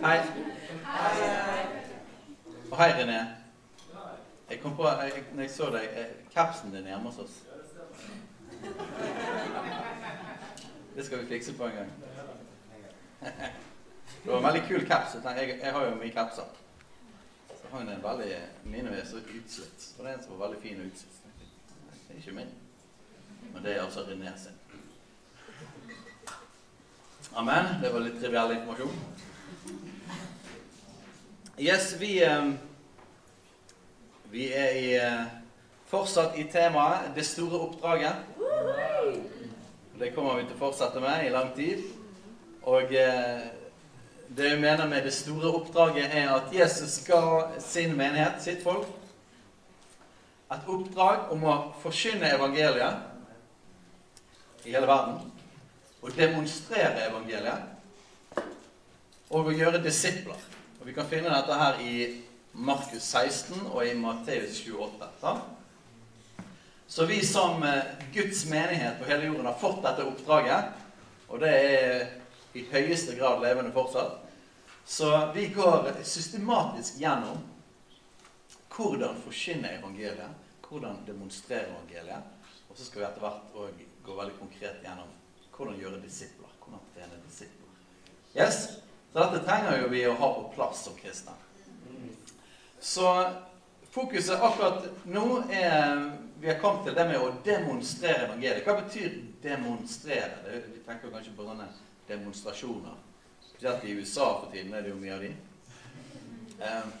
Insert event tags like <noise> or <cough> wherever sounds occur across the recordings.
Hei. Og hei, René. Jeg kom på, jeg, når jeg så deg, kapsen din er hjemme hos oss. Det skal vi fikse på en gang. Det var en veldig kul kaps. Jeg, jeg, har jo mye kapser. Så har jeg en veldig, Mine er så utslitt. Og det er en som var veldig fin og utslitt. Det er ikke min. Men det er altså René sin. Amen. Det var litt triviell informasjon. Yes, vi, eh, vi er i, eh, fortsatt i temaet 'Det store oppdraget'. Det kommer vi til å fortsette med i lang tid. Og eh, det vi mener med det store oppdraget, er at Jesus ga sin menighet, sitt folk, et oppdrag om å forkynne evangeliet i hele verden. Og demonstrere evangeliet. Og å gjøre disipler. Og Vi kan finne dette her i Markus 16 og i Matteus 28. Da. Så vi som eh, Guds menighet på hele jorden har fått dette oppdraget, og det er i høyeste grad levende fortsatt, så vi går systematisk gjennom hvordan forkynne evangeliet, hvordan demonstrere evangeliet, og så skal vi etter hvert òg gå veldig konkret gjennom hvordan gjøre disipler, hvordan trene disipler. Yes? Så dette trenger jo vi å ha på plass som kristne. Så fokuset akkurat nå er Vi har kommet til det med å demonstrere evangeliet. Hva betyr demonstrere? Det, vi tenker kanskje på sånne demonstrasjoner. Spesielt i USA for tiden er det jo mye av de. Eh,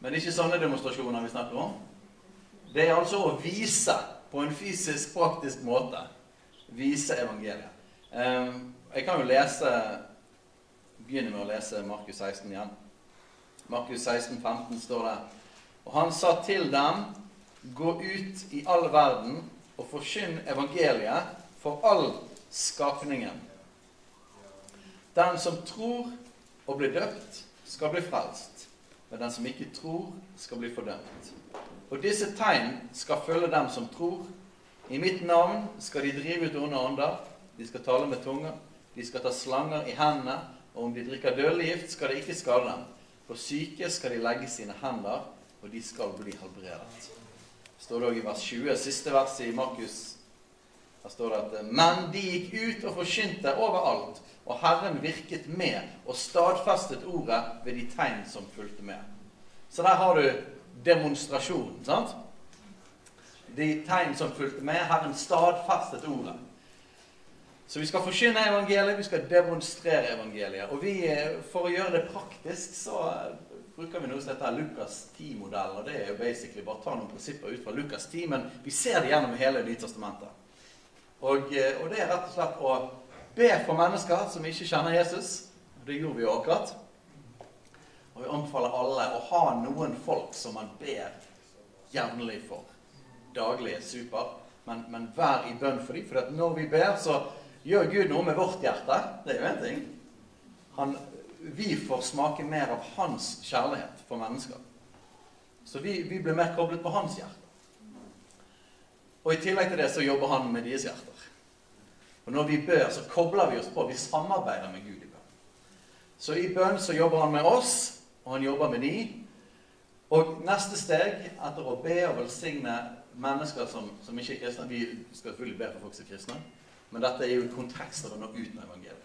men ikke sånne demonstrasjoner vi snakker om. Det er altså å vise på en fysisk, praktisk måte. Vise evangeliet. Eh, jeg kan jo lese begynner med å lese Markus 16 igjen. Markus 16, 15 står det Og han sa til dem, gå ut i all verden og forkynn evangeliet for all skapningen. Den som tror og blir døpt, skal bli frelst. Men den som ikke tror, skal bli fordømt. Og disse tegn skal følge dem som tror. I mitt navn skal de drive ut onde ånder. De skal tale med tunger. De skal ta slanger i hendene og om de drikker dødelig gift, skal det ikke skade dem. For syke skal de legge sine hender, og de skal bli helbredet. Det står det òg i vers 20, siste verset i Markus. Der står det at Men de gikk ut og forkynte overalt, og Herren virket med og stadfestet ordet ved de tegn som fulgte med. Så der har du demonstrasjonen. sant? De tegn som fulgte med. Herren stadfestet ordet. Så vi skal forkynne evangeliet, vi skal demonstrere evangeliet. Og vi, eh, For å gjøre det praktisk så eh, bruker vi noe som heter Lukas 10-modellen. og Det er jo basically bare å ta noen prinsipper ut fra Lukas 10, men vi ser det gjennom hele Nytestamentet. Og, eh, og det er rett og slett å be for mennesker som ikke kjenner Jesus. Det gjorde vi jo akkurat. Og vi anbefaler alle å ha noen folk som man ber jevnlig for. Daglig er super, men, men vær i bønn for dem. For når vi ber, så gjør Gud noe med vårt hjerte. Det er jo én ting. Han, vi får smake mer av hans kjærlighet for mennesker. Så vi, vi blir mer koblet på hans hjerte. Og i tillegg til det så jobber han med deres hjerter. Og når vi bør, så kobler vi oss på. Vi samarbeider med Gud i bønn. Så i bønn så jobber han med oss, og han jobber med de. Og neste steg, etter å be og velsigne mennesker som, som ikke er kristne Vi skal selvfølgelig be for folk som er kristne, men dette er jo i kontekst av å nå ut med evangeliet.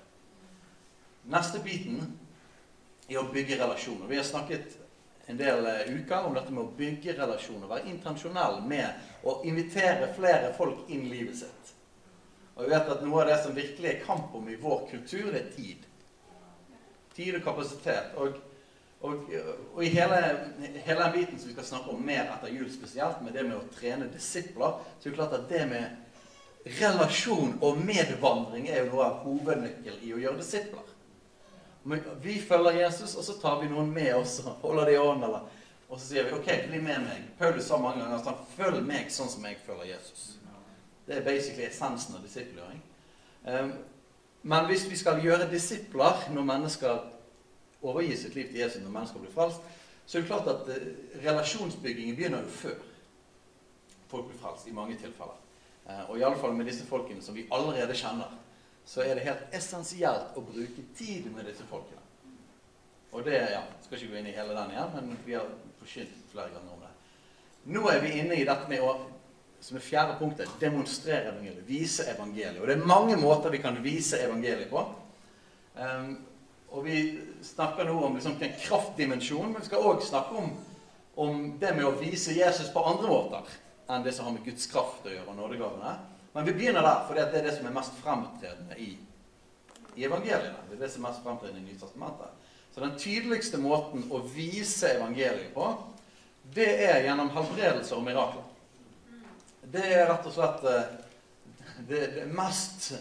Neste biten er å bygge relasjoner. Vi har snakket en del eh, uker om dette med å bygge relasjoner. Være intensjonell med å invitere flere folk inn i livet sitt. Og vi vet at Noe av det som virkelig er kamp om i vår kultur, det er tid. Tid og kapasitet. Og og, og, i hele, hele, den biten som vi skal snakke om mer etter jul spesielt, med det med å trene disipler, så er det klart at det med relasjon og medvandring er jo noe av hovednøkkelen i å gjøre disipler. Vi følger Jesus, og så tar vi noen med oss og holder det i ånden. Eller, og så sier vi OK, bli med meg. Paulus sa mange ganger sånn Følg meg sånn som jeg følger Jesus. Det er basically essensen av disippelgjøring. Um, men hvis vi skal gjøre disipler når mennesker overgi sitt liv til Jesus når mennesker blir frelst, så er det klart at eh, relasjonsbyggingen begynner jo før folk blir frelst, i mange tilfeller. Eh, og iallfall med disse folkene som vi allerede kjenner, så er det helt essensielt å bruke tid med disse folkene. Og det ja, skal ikke gå inn i hele den igjen, men vi har forkynt flere ganger om det. Nå er vi inne i dette med å som er fjerde punktet, demonstrere evangeliet. Vise evangeliet. Og det er mange måter vi kan vise evangeliet på. Um, og vi snakker nå om liksom, en kraftdimensjon, men vi skal òg snakke om, om, det med å vise Jesus på andre måter enn det som har med Guds kraft å gjøre, og nådegavene. Men vi begynner der, for det er det som er mest fremtredende i, i evangeliene. Det er det som er mest fremtredende i Nytestamentet. Så den tydeligste måten å vise evangeliet på, det er gjennom helbredelse og mirakler. Det er rett og slett eh, det, det mest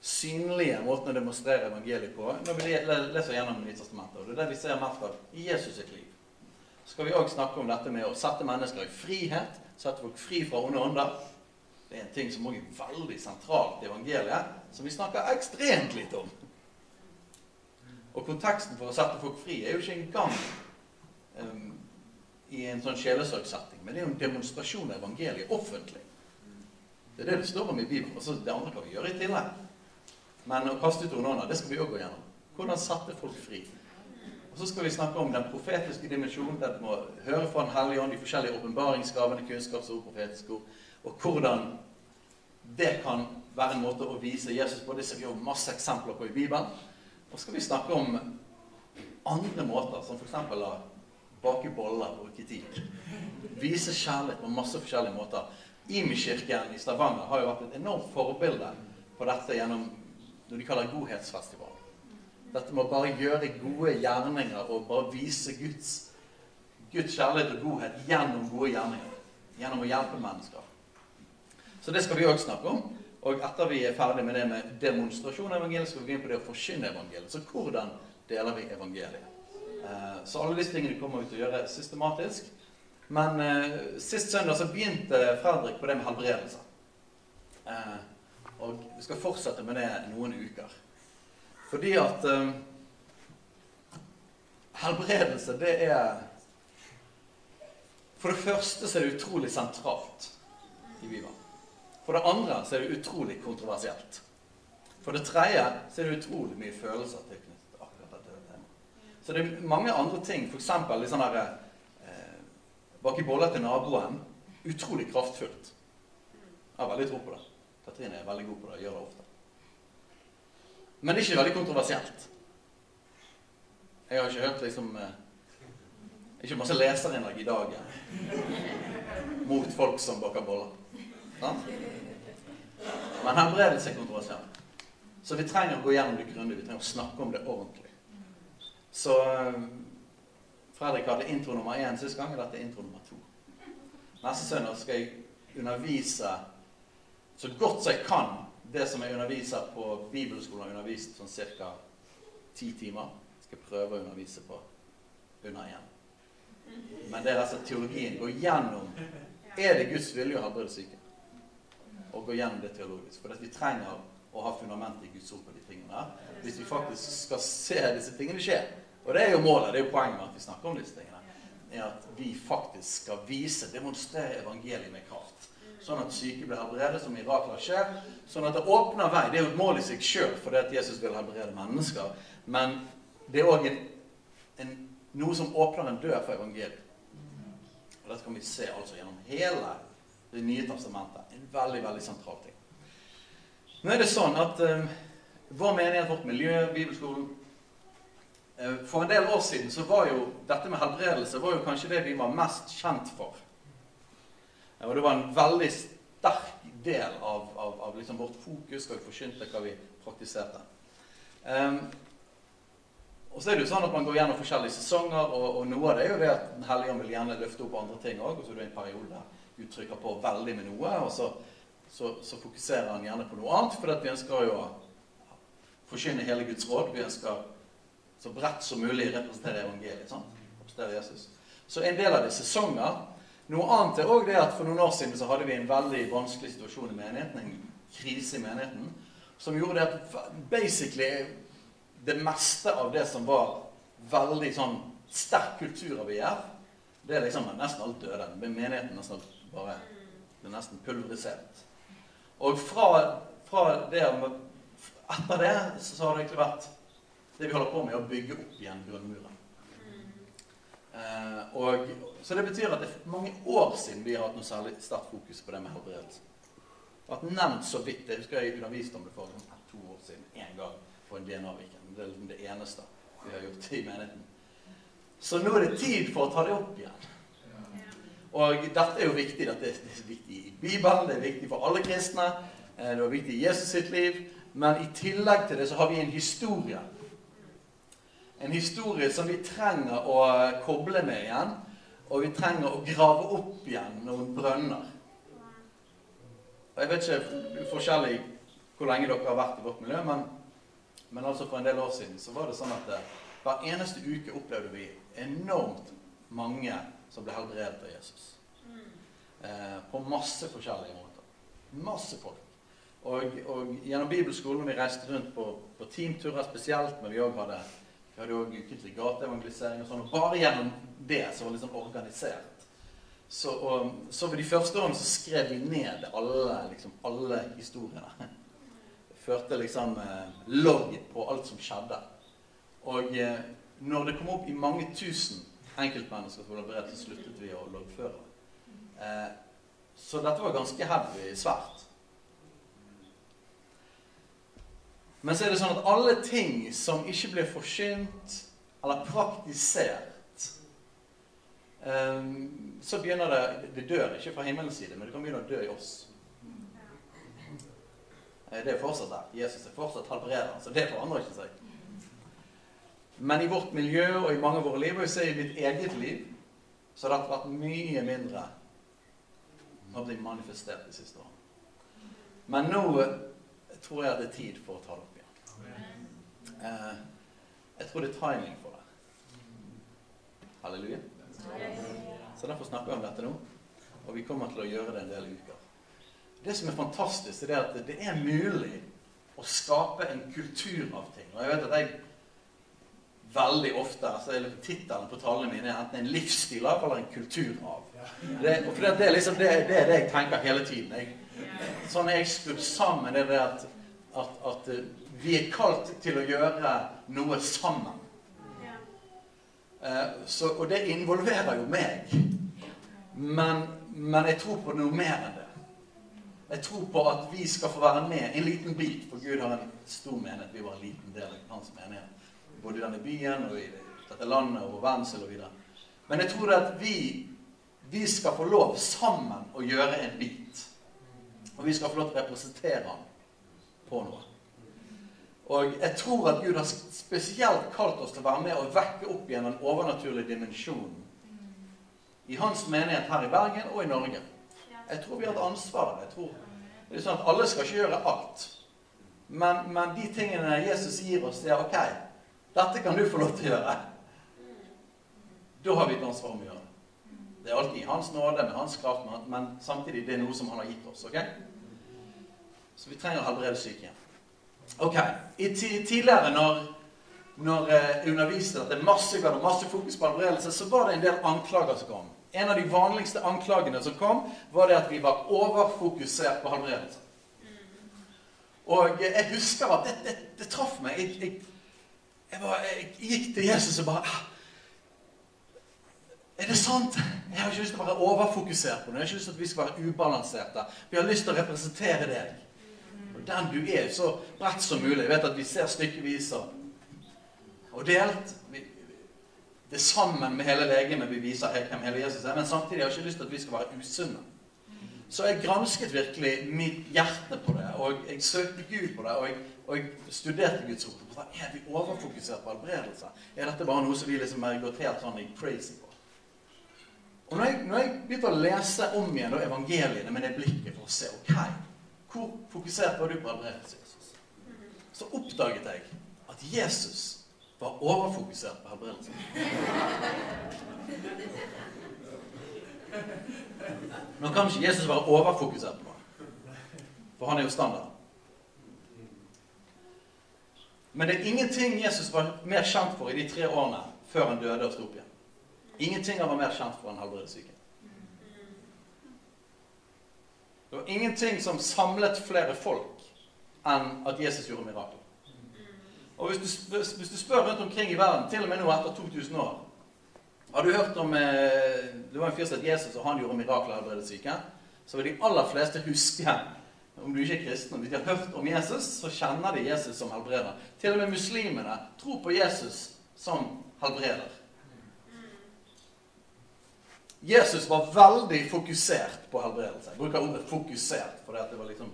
synlige måten å demonstrere evangeliet på når vi leser gjennom Nytestamentet. Og det er det vi ser mest av i Jesus sitt liv. Så skal vi òg snakke om dette med å sette mennesker i frihet. Sette folk fri fra onde ånder. Det er en ting som også er veldig sentralt i evangeliet, som vi snakker ekstremt lite om. Og konteksten for å sette folk fri er jo ikke engang um, i en sånn sjelesorgsetting, men det er jo en demonstrasjon av evangeliet offentlig. Det er det det står om i Bibelen. Og så det andre kan vi gjøre i tillegg. Men å kaste ut ordene, det skal vi òg gå gjennom. Hvordan satte folk fri? Og Så skal vi snakke om den profetiske dimensjonen. Det må høre fra Den hellige ånd, de forskjellige åpenbaringsgavene, kunnskapsord, profetiske ord, og hvordan det kan være en måte å vise Jesus på. Det ser vi jo masse eksempler på i Bibelen. Og så skal vi snakke om andre måter, som f.eks. å bake boller bruke tid. Vise kjærlighet på masse forskjellige måter. Imi-kirken i Stavanger har jo vært et enormt forbilde på dette gjennom noe de kaller godhetsfestival. Dette med å bare gjøre gode gjerninger og bare vise Guds, Guds kjærlighet og godhet gjennom gode gjerninger. Gjennom å hjelpe mennesker. Så det skal vi òg snakke om. Og etter vi er ferdig med det med demonstrasjon av evangeliet, skal vi gå inn på det å forkynne evangeliet. Så hvordan deler vi evangeliet? Eh, så alle disse tingene kommer vi til å gjøre systematisk. Men eh, sist søndag så begynte Fredrik på det med helbredelse. Eh, og vi skal fortsette med det noen uker. Fordi at um, helbredelse, det er For det første så er det utrolig sentralt i Bibelen. For det andre så er det utrolig kontroversielt. For det tredje så er det utrolig mye følelser tilknyttet til akkurat dette temaet. Så det er mange andre ting, f.eks. litt sånn derre eh, Bake boller til naboen. Utrolig kraftfullt. Jeg har veldig tro på det. Katrine er veldig god på det, gjør det ofte. Men det er ikke veldig kontroversielt. Jeg har ikke hørt liksom eh, Ikke masse leserinnlegg i dag mot folk som baker boller. Sant? Men helbredelse er kontroversielt. Så vi trenger å gå gjennom det grundig. Vi trenger å snakke om det ordentlig. Så eh, Fredrik hadde intro nummer én sist gang, og dette er intro nummer to. Neste søndag skal jeg undervise så godt som jeg kan det som jeg underviser på bibelskolen, har undervist sånn ca. ti timer. Skal jeg prøve å undervise på under én. Men det er altså teologien. Gå gjennom Er det Guds vilje å helbrede syke? Og gå gjennom det teologisk. For vi trenger å ha fundament i Guds ord på de tingene der. Hvis vi faktisk skal se disse tingene skje. Og det er jo målet. Det er jo poenget med at vi snakker om disse tingene. er At vi faktisk skal vise, demonstrere evangeliet med kraft sånn at syke blir helbredet, som mirakler skjer. Sånn at det åpner vei. Det er jo et mål i seg sjøl fordi at Jesus vil helbrede mennesker. Men det er òg noe som åpner en dør for evangeliet. Og dette kan vi se altså gjennom hele Det nye testamentet. En veldig, veldig sentral ting. Nå er det sånn at um, vår menighet, vårt miljø, bibelskolen uh, For en del år siden så var jo dette med helbredelse var jo kanskje det vi var mest kjent for. Og det var en veldig sterk del av, av, av liksom vårt fokus og forkynte, hva vi praktiserte. Um, og så er det jo sånn at Man går gjennom forskjellige sesonger, og, og noe av det er jo det at Den hellige ånd vil gjerne løfte opp andre ting òg. Og så er det en periode der Gud trykker på veldig med noe, og så, så, så fokuserer han gjerne på noe annet. For vi ønsker jo å forkynne hele Guds råd. Vi ønsker så bredt som mulig representere evangeliet. sant? Jesus. Så en del av det er sesonger. Noe annet er òg det at for noen år siden så hadde vi en veldig vanskelig situasjon i menigheten. En krise i menigheten. Som gjorde at basically det meste av det som var veldig sånn sterk kultur av IR, det er liksom nesten alt døde. Menigheten nesten bare det er nesten pulverisert. Og fra, fra det Etter det så har det egentlig vært det vi holder på med, å bygge opp igjen grunnmuren. Eh, og, så det betyr at det er mange år siden vi har hatt noe særlig sterkt fokus på det med helbredelse. Det har vært nevnt så vidt. Jeg husker jeg underviste om det for to år siden én gang på en DNA-viken. Det er liksom det eneste vi har gjort i menigheten. Så nå er det tid for å ta det opp igjen. Og dette er jo viktig. Dette er viktig i Bibelen, det er viktig for alle kristne. Eh, det er viktig i Jesus sitt liv. Men i tillegg til det så har vi en historie. En historie som vi trenger å koble med igjen. Og vi trenger å grave opp igjen noen brønner. Jeg vet ikke forskjellig hvor lenge dere har vært i vårt miljø, men, men altså for en del år siden så var det sånn at det, hver eneste uke opplevde vi enormt mange som ble helbredet av Jesus. Eh, på masse forskjellige måter. Masse folk. Og, og gjennom bibelskolen vi reiste rundt på, på teamturer spesielt, men vi òg hadde vi hadde òg ukentlig gateevangelisering og sånn. Og bare gjennom det som var liksom organisert. Så, og, så de første årene så skrev vi ned alle, liksom, alle historiene. <laughs> Førte liksom eh, logg på alt som skjedde. Og eh, når det kom opp i mange tusen enkeltmennesker som ble beredt, så sluttet vi å loggføre. Eh, så dette var ganske heavy svært. Men så er det sånn at alle ting som ikke blir forsynt eller praktisert um, Så begynner det Det dør ikke fra himmelens side, men det kan begynne å dø i oss. Eh, det er fortsatt der. Jesus er fortsatt helbreder, så det forandrer ikke seg. Men i vårt miljø og i mange av våre liv, og i mitt eget liv, så har det vært mye mindre å bli manifestert de siste årene. Men nå tror jeg det er tid for å ta det opp igjen. Eh, jeg tror det er timing for det. Halleluja. Så derfor snakker vi om dette nå. Og vi kommer til å gjøre det en del uker. Det som er fantastisk, er at det er mulig å skape en kultur av ting. Og jeg vet at jeg veldig ofte så er Tittelen på talene mine er enten en livsstil av eller en kultur av. Det, for det, det, er liksom, det, det, er det jeg tenker hele tiden. Jeg, sånn er jeg skrudd sammen, det er det at, at, at, vi er kalt til å gjøre noe sammen. Uh, så, og det involverer jo meg. Men, men, jeg tror på noe mer enn det. Jeg tror på at vi skal få være med en liten bit. For Gud har en stor menighet. Vi var en liten del av hans menighet både i denne byen og i dette landet og verdensdel og videre. Men jeg tror at vi, vi skal få lov sammen å gjøre en bit. Og vi skal få lov til å representere han på noe. Og jeg tror at Gud har spesielt kalt oss til å være med og vekke opp igjen den overnaturlige dimensjonen i hans menighet her i Bergen og i Norge. Jeg tror vi har et ansvar. Jeg tror det er sånn at Alle skal ikke gjøre alt. Men, men de tingene Jesus gir oss, det er OK. Dette kan du få lov til å gjøre. Da har vi et ansvar om å gjøre det. Det er alltid hans nåde med hans kraft, men samtidig det er noe som han har gitt oss. ok? Så vi trenger å helbrede syke. Ok, I Tidligere, når, når jeg eh, underviste at det er masse, masse fokus på helbredelse, så var det en del anklager som kom. En av de vanligste anklagene som kom, var det at vi var overfokusert på helbredelse. Og jeg husker at det, det, det traff meg. Jeg, jeg jeg, bare, jeg gikk til Jesus og bare ah. Er det sant? Jeg har ikke lyst til å være overfokusert på det. Jeg har ikke lyst til at vi skal være ubalanserte. Vi har lyst til å representere deg. Og den du er, så bredt som mulig. Jeg vet at vi ser stykkevis og, delt. Vi, det er sammen med hele legemet vi viser hvem hele Jesus er. Men samtidig har jeg ikke lyst til at vi skal være usunne. Så jeg gransket virkelig mitt hjerte på det, og jeg søkte Gud på det. og jeg, og jeg studerte Guds ord. Er vi overfokusert på helbredelse? Er dette bare noe som vi liksom gått helt sånn crazy på? Og når jeg, når jeg begynte å lese om igjen da, evangeliene med det blikket for å se ok, hvor fokusert var du på helbredelse, Jesus, så oppdaget jeg at Jesus var overfokusert på helbredelse. Nå kan ikke Jesus være overfokusert på noe, for han er jo standard. Men det er ingenting Jesus var mer kjent for i de tre årene før han døde og sto opp igjen. Ingenting han var mer kjent for enn helbredssyke. Det var ingenting som samlet flere folk enn at Jesus gjorde mirakler. Og hvis du, hvis du, spør rundt omkring i verden, til og med nå etter 2000 år Har du hørt om eh, Det var en fyr som het Jesus, og han gjorde mirakler og helbredet syke. Så vil de aller fleste huske om du ikke er kristen, om de har hørt om Jesus, så kjenner de Jesus som helbreder. Til og med muslimene tror på Jesus som helbreder. Jesus var veldig fokusert på helbredelse. Jeg bruker ordet 'fokusert', for det var liksom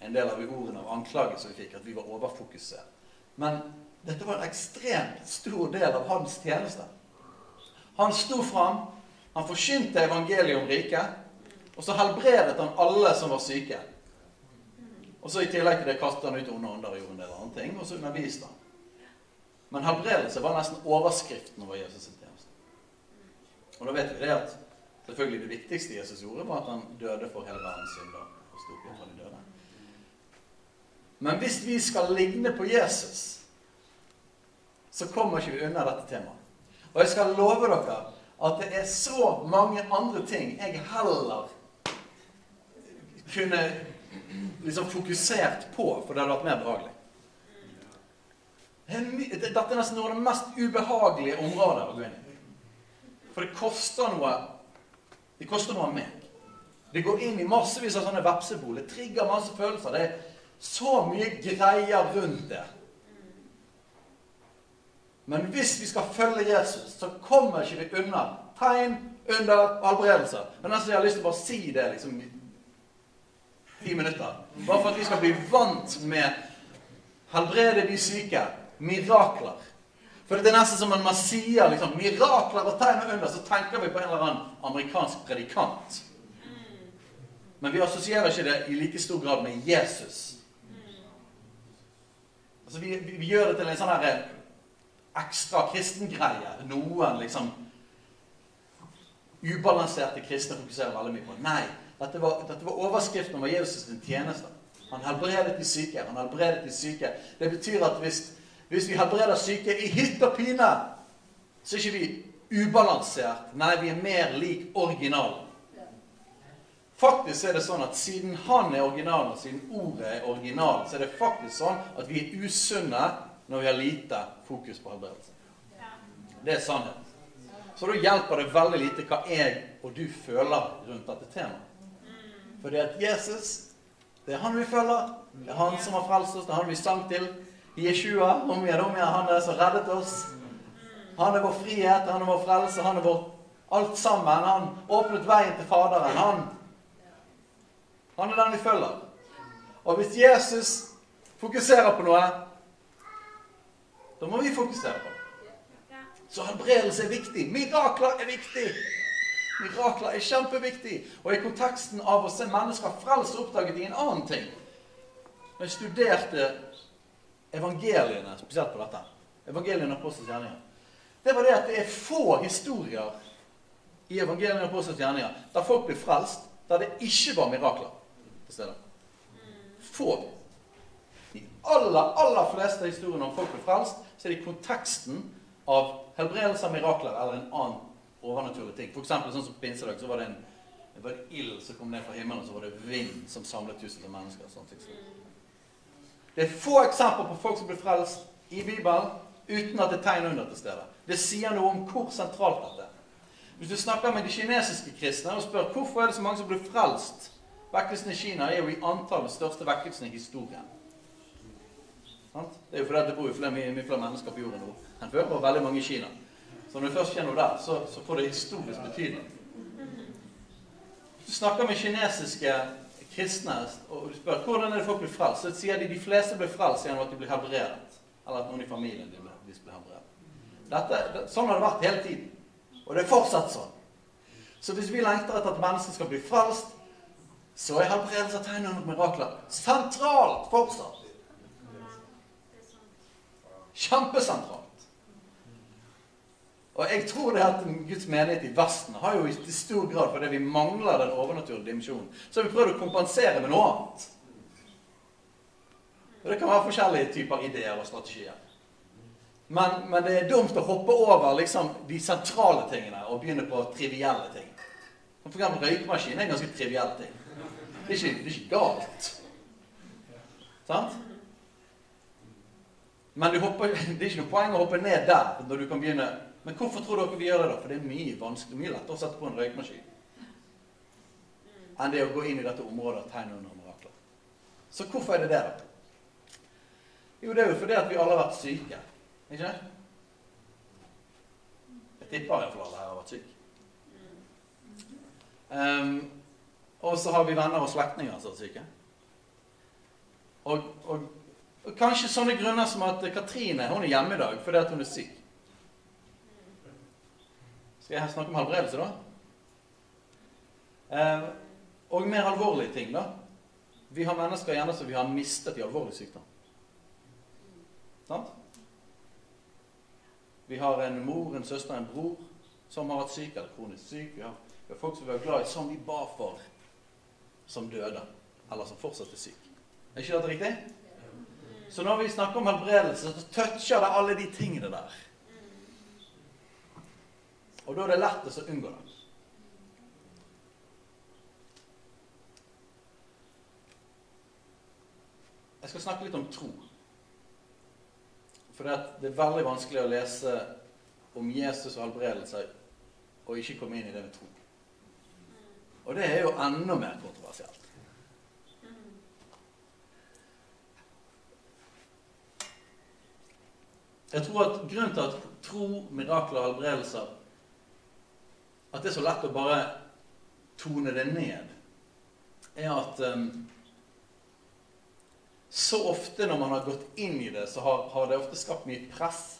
en del av ordene av anklagelser vi fikk, at vi var overfokusert. Men dette var en ekstremt stor del av hans tjeneste. Han sto fram, han forkynte evangeliet om riket, og så helbredet han alle som var syke. Og så I tillegg til det kastet han ut onde ånder og gjorde en del andre ting, og så underviste han. Men helbredelse var nesten overskriften over Jesus' tjeneste. Og da vet vi det at Selvfølgelig det viktigste Jesus gjorde, var at han døde for hele verdens synder. og sto opp fra de døde. Men hvis vi skal ligne på Jesus, så kommer ikke vi unna dette temaet. Og jeg skal love dere at det er så mange andre ting jeg heller kunne liksom fokusert på, for det hadde vært mer behagelig. Dette er nesten noe av det mest ubehagelige området å gå inn i. For det koster noe det koster noe meg. Det går inn i massevis av sånne vepsebol. Det trigger masse følelser. Det er så mye greier rundt det. Men hvis vi skal følge Jesus, så kommer ikke vi unna tegn, under og helbredelser. Men nesten jeg har lyst til å bare si det liksom ti minutter. Bare for at vi skal bli vant med helbrede de syke, mirakler. For det er nesten som når man sier liksom, mirakler og tegn under, så tenker vi på en eller annen amerikansk predikant. Men vi assosierer ikke det i like stor grad med Jesus. Altså, vi, vi, vi gjør det til en sånn her eh, ekstra kristengreie. Noen liksom Ubalanserte kristne fokuserer veldig mye på. Nei, dette var, dette var overskriften over Jesus' tjeneste. Han helbredet de syke. Han helbredet de syke. Det betyr at hvis hvis vi helbreder syke i hytt og pine, så er ikke vi ubalansert. Nei, vi er mer lik originalen. Faktisk er det sånn at siden han er originalen, og siden ordet er originalen, så er det faktisk sånn at vi er usunne når vi har lite fokus på helbredelse. Det er sannhet. Så da hjelper det veldig lite hva jeg og du føler rundt dette temaet. Fordi at Jesus, det er han vi følger. Det er han som har frelst oss. Det er han vi sang til. Jeshua, om igjen, om igjen, han er som reddet oss. Han er vår frihet, han er vår frelse, han er vår alt sammen. Han åpnet veien til Faderen. Han, han er den vi følger. Og hvis Jesus fokuserer på noe, da må vi fokusere på det. Så helbredelse er viktig. Mirakler er viktig. Mirakler er kjempeviktig. Og i konteksten av å se mennesker frelst oppdaget de en annen ting. Når jeg studerte evangeliene, spesielt på dette, evangeliene og Apostels gjerninger, det var det at det er få historier i evangeliene og Apostels gjerninger der folk blir frelst, der det ikke var mirakler til stede. Få. De aller, aller fleste historiene om folk blir frelst, så er det i konteksten av helbredelse av mirakler eller en annen overnaturlig ting. For eksempel, sånn som pinsedag, så var det en det var ild som kom ned fra himmelen, og så var det vind som samlet tusen av mennesker. Sånn, det er få eksempler på folk som blir frelst i Bibelen uten at det er tegn under til stede. Det sier noe om hvor sentralt dette er. Hvis du snakker med de kinesiske kristne og spør hvorfor er det så mange som blir frelst Vekkelsen i Kina er jo i antall den største vekkelsen i historien. Det er jo fordi det bor mye flere mennesker på jorden nå enn før, og veldig mange i Kina. Så når du først kjenner der, så, så får det historisk betydning. Du snakker med kinesiske kristne og du spør hvordan er det folk blir frelst, så sier de de fleste blir frelst gjennom at de blir helbredet. Eller at noen i familien de blir, de blir helbredet. Dette, det, sånn har det vært hele tiden. Og det er fortsatt sånn. Så hvis vi lengter etter at mennesker skal bli frelst, så er helbredelse av tegn og mirakler sentralt fortsatt. Kjempesentralt. Og jeg tror det at Guds menighet i Vesten har jo i stor grad fordi vi mangler den overnaturlige dimensjonen, så har vi prøvd å kompensere med noe annet. Og Det kan være forskjellige typer ideer og strategier. Men, men, det er dumt å hoppe over liksom, de sentrale tingene og begynne på trivielle ting. For eksempel røykemaskin er en ganske triviell ting. Det er ikke, det er ikke galt. Sant? Men hopper, <laughs> det er ikke noe poeng å hoppe ned der når du kan begynne Men hvorfor tror dere vi gjør det, da? For det er mye vanskelig, mye lettere å sette på en røykemaskin enn det å gå inn i dette området av tegn under mirakler. Så hvorfor er det det, da? Jo, det er jo fordi at vi alle har vært syke. Ikke Jeg tipper iallfall alle her har vært syke. Um, og så har vi venner og slektninger som er syke. Og, og, og, kanskje sånne grunner som at Katrine hun er hjemme i dag fordi at hun er syk. Skal jeg snakke om helbredelse, da? Eh, og mer alvorlige ting, da. Vi har mennesker gjerne som vi har mistet i alvorlig sykdom. Sant? Vi har en mor, en søster, en bror som har vært syk eller kronisk syk. Vi har, vi har folk som vi var glad i, som vi ba for, som døde. Eller som fortsatt er syk. Er ikke dette riktig? Så når vi snakker om helbredelse, så toucher det alle de tingene der. Og da er det lettest å unngå det. Jeg skal snakke litt om tro. For det er veldig vanskelig å lese om Jesus og helbredelse og ikke komme inn i det med tro. Og det er jo enda mer kontroversielt. Jeg tror at Grunnen til at tro, mirakler og helbredelser At det er så lett å bare tone det ned, er at um, så ofte når man har gått inn i det, så har, har det ofte skapt mye press.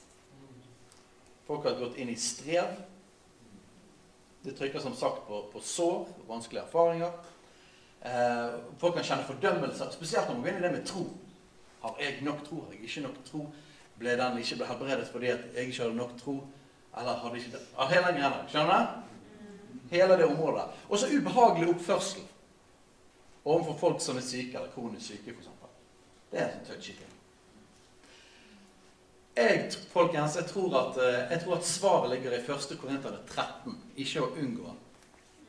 Folk har gått inn i strev. Det trykker som sagt på, på sår, vanskelige erfaringer. Eh, folk kan kjenne fordømmelser, spesielt når man går det med tro. Har jeg nok tro? Har jeg ikke nok tro? Ble den ikke ble helbredet fordi jeg ikke hadde nok tro? Eller hadde ikke det? Av hele greia. Skjønner du? Hele det området. Og så ubehagelig oppførsel overfor folk som er syke eller kronisk syke, f.eks. Det er en sånn touchy ting. Jeg, folkens, jeg tror, at, eh, jeg tror at svaret ligger i 1. Korinterne 13. Ikke å unngå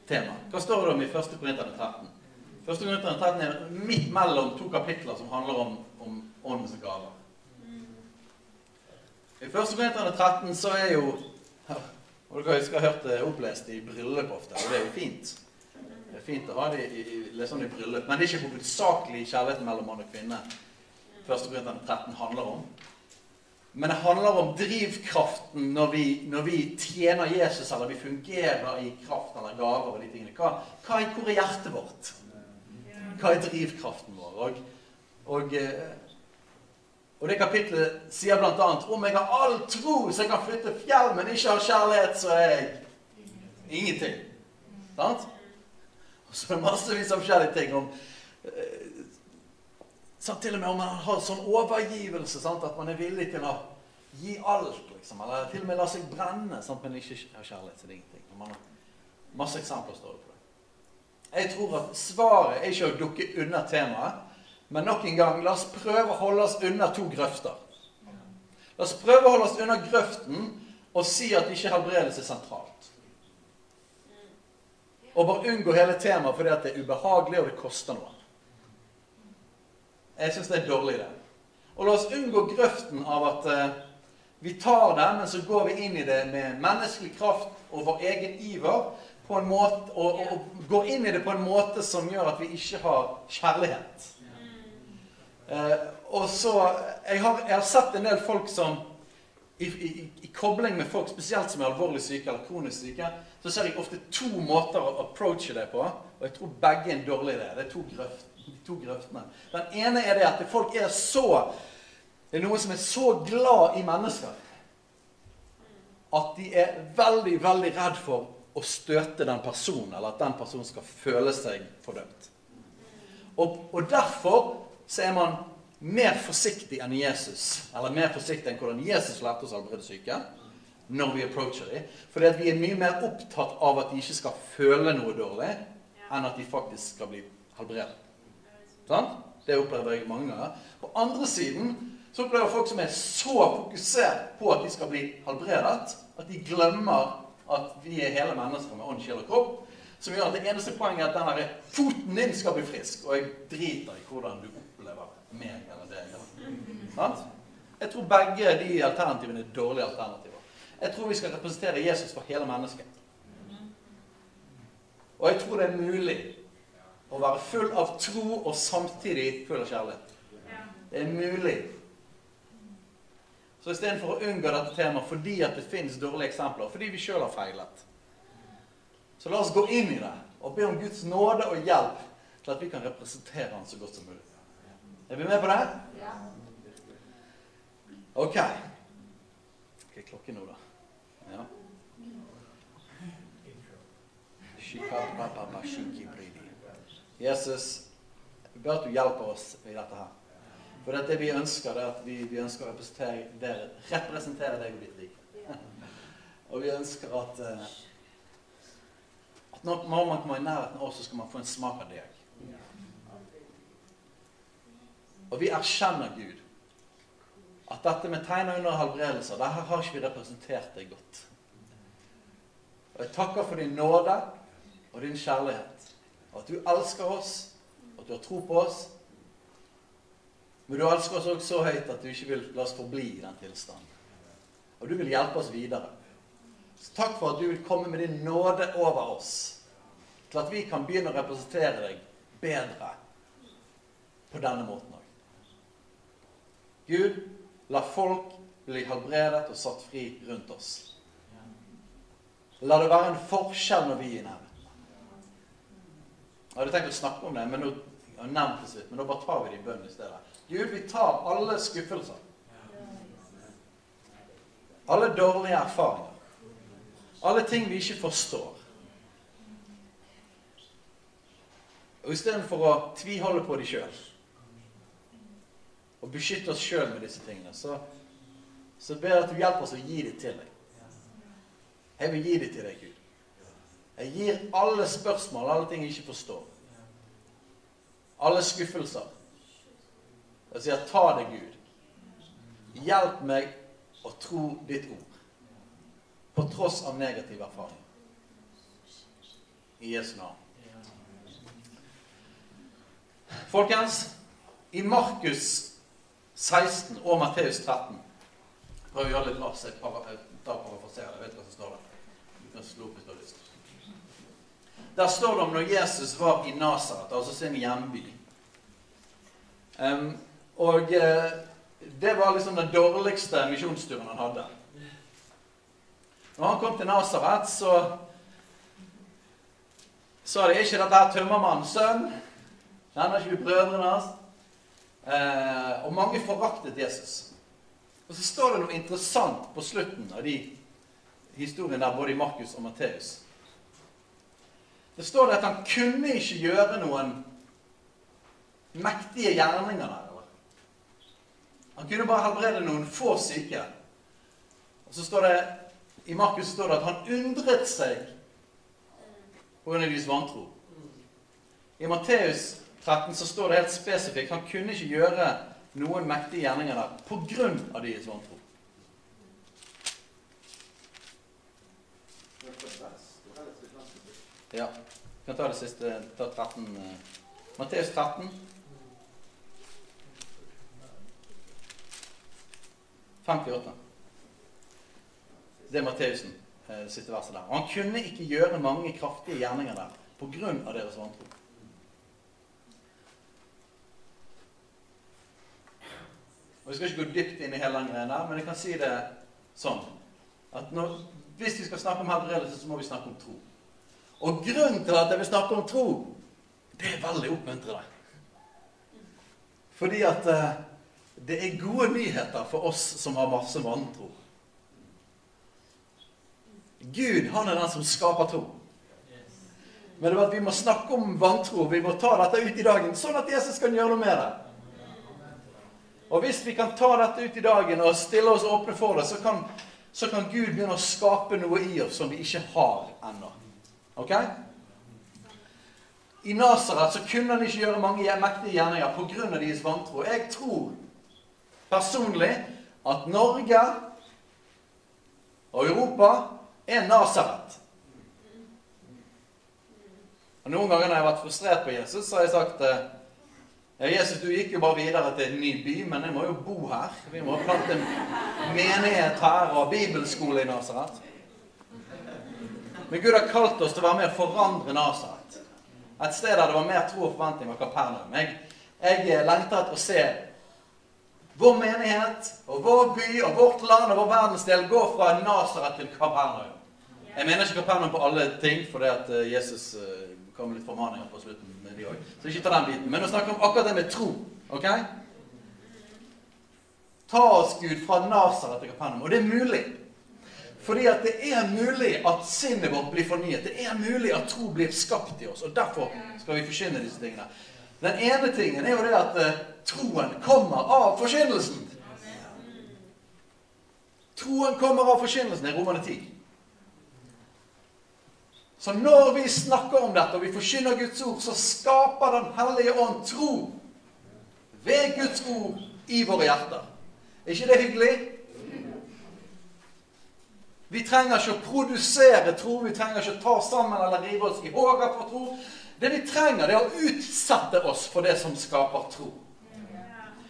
temaet. Hva står det om i 1. Korinterne 13? 1. Korinterne 13 er midt mellom to kapitler som handler om, om åndens gaver. I 1. Korinterne 13 så er jo og Dere skal ha hørt det opplest i bryllup ofte, og det er jo fint. Det er fint å ha det i, i, liksom i bryllup, men det er ikke hovedsakelig kjærligheten mellom mann og kvinne 1. Korinterne 13 handler om. Men det handler om drivkraften når vi, når vi, tjener Jesus, eller vi fungerer i kraft eller gaver og de tingene. Hva, hva er, hvor er hjertet vårt? Hva er drivkraften vår? Og, og, eh, og det kapitlet sier bl.a.: Om jeg har all tro så jeg kan flytte fjell, men ikke har kjærlighet, så er jeg ingenting. Sant? Og så er det massevis av forskjellige ting om eh, Sant? Til og med om man har sånn overgivelse, sant? at man er villig til å gi alt. liksom, Eller til og med la seg brenne, sant? men ikke har kjærlighet så er det ingenting. Man har masse eksempler står det på det. Jeg tror at svaret er ikke å dukke unna temaet, men nok en gang, la oss prøve å holde oss unna to grøfter. La oss prøve å holde oss unna grøften og si at ikke helbredelse er sentralt. Og bare unngå hele temaet fordi at det er ubehagelig, og det koster noe. Jeg syns det er en dårlig idé. Og la oss unngå grøften av at, eh, Vi tar det, men så går vi inn i det med menneskelig kraft og vår egen iver. Måte, og, og, og går inn i det på en måte som gjør at vi ikke har kjærlighet. Eh, og så jeg har, jeg har sett en del folk som i, i, i, kobling med folk, spesielt som er alvorlig syke eller kronisk syke, så ser jeg ofte to måter å approache det på. Og jeg tror begge er en dårlig idé. Det er to, grøft, to grøftene. Den ene er det at folk er så Det er noen som er så glad i mennesker at de er veldig, veldig redd for å støte den personen, eller at den personen skal føle seg fordømt. Og, og derfor så er man mer forsiktig enn Jesus, eller mer forsiktig enn hvordan Jesus lærte oss å helbrede syke, når vi approacher dem. Fordi at vi er mye mer opptatt av at de ikke skal føle noe dårlig, enn at de faktisk skal bli helbredet. Sant? Det opplever jeg mange ganger. På andre siden så opplever folk som er så fokusert på at de skal bli helbredet, at de glemmer at vi er hele mennesker med ånd, sjel og kropp. Som gjør at det eneste poenget er at denne foten din skal bli frisk. Og jeg driter i hvordan du meg eller deg. Eller. Jeg tror begge de alternativene er dårlige alternativer. Jeg tror vi skal representere Jesus for hele mennesket. Og jeg tror det er mulig å være full av tro og samtidig full av kjærlighet. Det er mulig. Så istedenfor å unngå dette temaet fordi at det finnes dårlige eksempler, fordi vi sjøl har feilet, så la oss gå inn i det og be om Guds nåde og hjelp til at vi kan representere Han så godt som mulig. Er vi med på det? Ja. Ok. Hva er klokken nå, da? Ja. Jesus, vi ber at du hjelper oss i dette her. For det vi ønsker, det er at vi, vi ønsker å representere, dere, representere deg og ditt rike. <laughs> Og vi ønsker at, eh, at når man kommer i nærheten av oss, så skal man få en smak av deg. Og vi erkjenner Gud. At dette med tegn og under helbredelser, der har ikke vi representert deg godt. Og jeg takker for din nåde og din kjærlighet. Og at du elsker oss, og at du har tro på oss. Men du elsker oss også så høyt at du ikke vil la oss forbli i den tilstanden. Og du vil hjelpe oss videre. Så takk for at du vil komme med din nåde over oss, til at vi kan begynne å representere deg bedre på denne måten. Gud, la folk bli helbredet og satt fri rundt oss. La det være en forskjell når vi er i. Jeg hadde tenkt å snakke om det, men nå, jeg nevnt det sitt, men nå bare tar vi det i bønn i stedet. Gud, vi tar alle skuffelser. Alle dårlige erfaringer. Alle ting vi ikke forstår. Og Istedenfor å tviholde på de sjøl og beskytte oss sjøl med disse tingene, så, så ber jeg at du hjelper oss å gi dem til deg. Jeg vil gi det til deg, Gud. Jeg gir alle spørsmål, alle ting jeg ikke forstår. Alle skuffelser. Jeg sier, ta det, Gud. Hjelp meg å tro ditt ord. På tross av negativ erfaring. I Jesu navn. Folkens, i Markus 16 og Matteus 13 Prøv å gjøre litt raskt. Jeg parafraserer. Jeg vet hva som står der Du kan slå opp hvis du har lyst. Der står det om når Jesus var i Nasaret, altså sin hjemby. Um, og uh, det var liksom den dårligste misjonsturen han hadde. Når han kom til Nasaret, så sa de ikke dette er tømmermannens sønn. Kjenner ikke du brødrene hans? Uh, og mange foraktet Jesus. Og så står det noe interessant på slutten av de historien der både i Markus og Matteus. Det står det at han kunne ikke gjøre noen mektige gjerninger der. Han kunne bare helbrede noen få syke. Og så står det I Markus står det at han undret seg på grunn av deres vantro. I Matteus 13 så står det helt spesifikt han kunne ikke gjøre noen mektige gjerninger der av deres vantro. Ja. Vi kan ta det siste. Ta 13. Eh, Matteus 13. 58. det er Matteusen siste sitter verset der. Han kunne ikke gjøre mange kraftige gjerninger der pga. deres vantro. Og Vi skal ikke gå dypt inn i hele den greia men jeg kan si det sånn at når, hvis vi skal snakke om helbredelse, så må vi snakke om tro. Og grunnen til at jeg vil snakke om tro, det er veldig oppmuntrende. Fordi at eh, det er gode nyheter for oss som har masse vantro. Gud, han er den som skaper tro. Men det var at vi må snakke om vantro. Vi må ta dette ut i dagen, sånn at Jesus kan gjøre noe med det. Og hvis vi kan ta dette ut i dagen og stille oss åpne for det, så kan, så kan Gud begynne å skape noe i oss som vi ikke har ennå. Ok? I Nasaret så kunne han ikke gjøre mange mektige gjerninger pga. deres vantro. Jeg tror personlig at Norge og Europa er Nasaret. Og Noen ganger når jeg har vært frustrert på Jesus, så har jeg sagt eh, ja, Jesus, du gikk jo bare videre til en ny by, men jeg må jo bo her. Vi må ha plante en menighet her og bibelskole i Nasaret. Men Gud har kalt oss til å være med og forandre Nasaret. Et sted der det var mer tro og forventning, var Kapernaum. Jeg, jeg lengter etter å se vår menighet og vår by og vårt land og vår verdensdel gå fra Nasaret til Kapernaum. Jeg mener ikke Kapernaum på alle ting, fordi at eh, Jesus kom kom litt formaninger på slutten med de òg. Så ikke ta den biten. Men å snakke om akkurat det med tro. ok? Ta oss, Gud, fra Nasaret til Kapernaum. Og det er mulig. Fordi at det er mulig at sinnet vårt blir fornyet. Det er mulig at tro blir skapt i oss. Og derfor skal vi forkynne disse tingene. Den ene tingen er jo det at uh, troen kommer av forkynnelsen. Troen kommer av forkynnelsen. Det er Romane 10. Så når vi snakker om dette, og vi forkynner Guds ord, så skaper Den hellige ånd tro ved Guds ord i våre hjerter. Er ikke det hyggelig? Vi trenger ikke å produsere tro, vi trenger ikke å ta sammen eller rive oss i håret for tro. Det vi trenger, det er å utsette oss for det som skaper tro.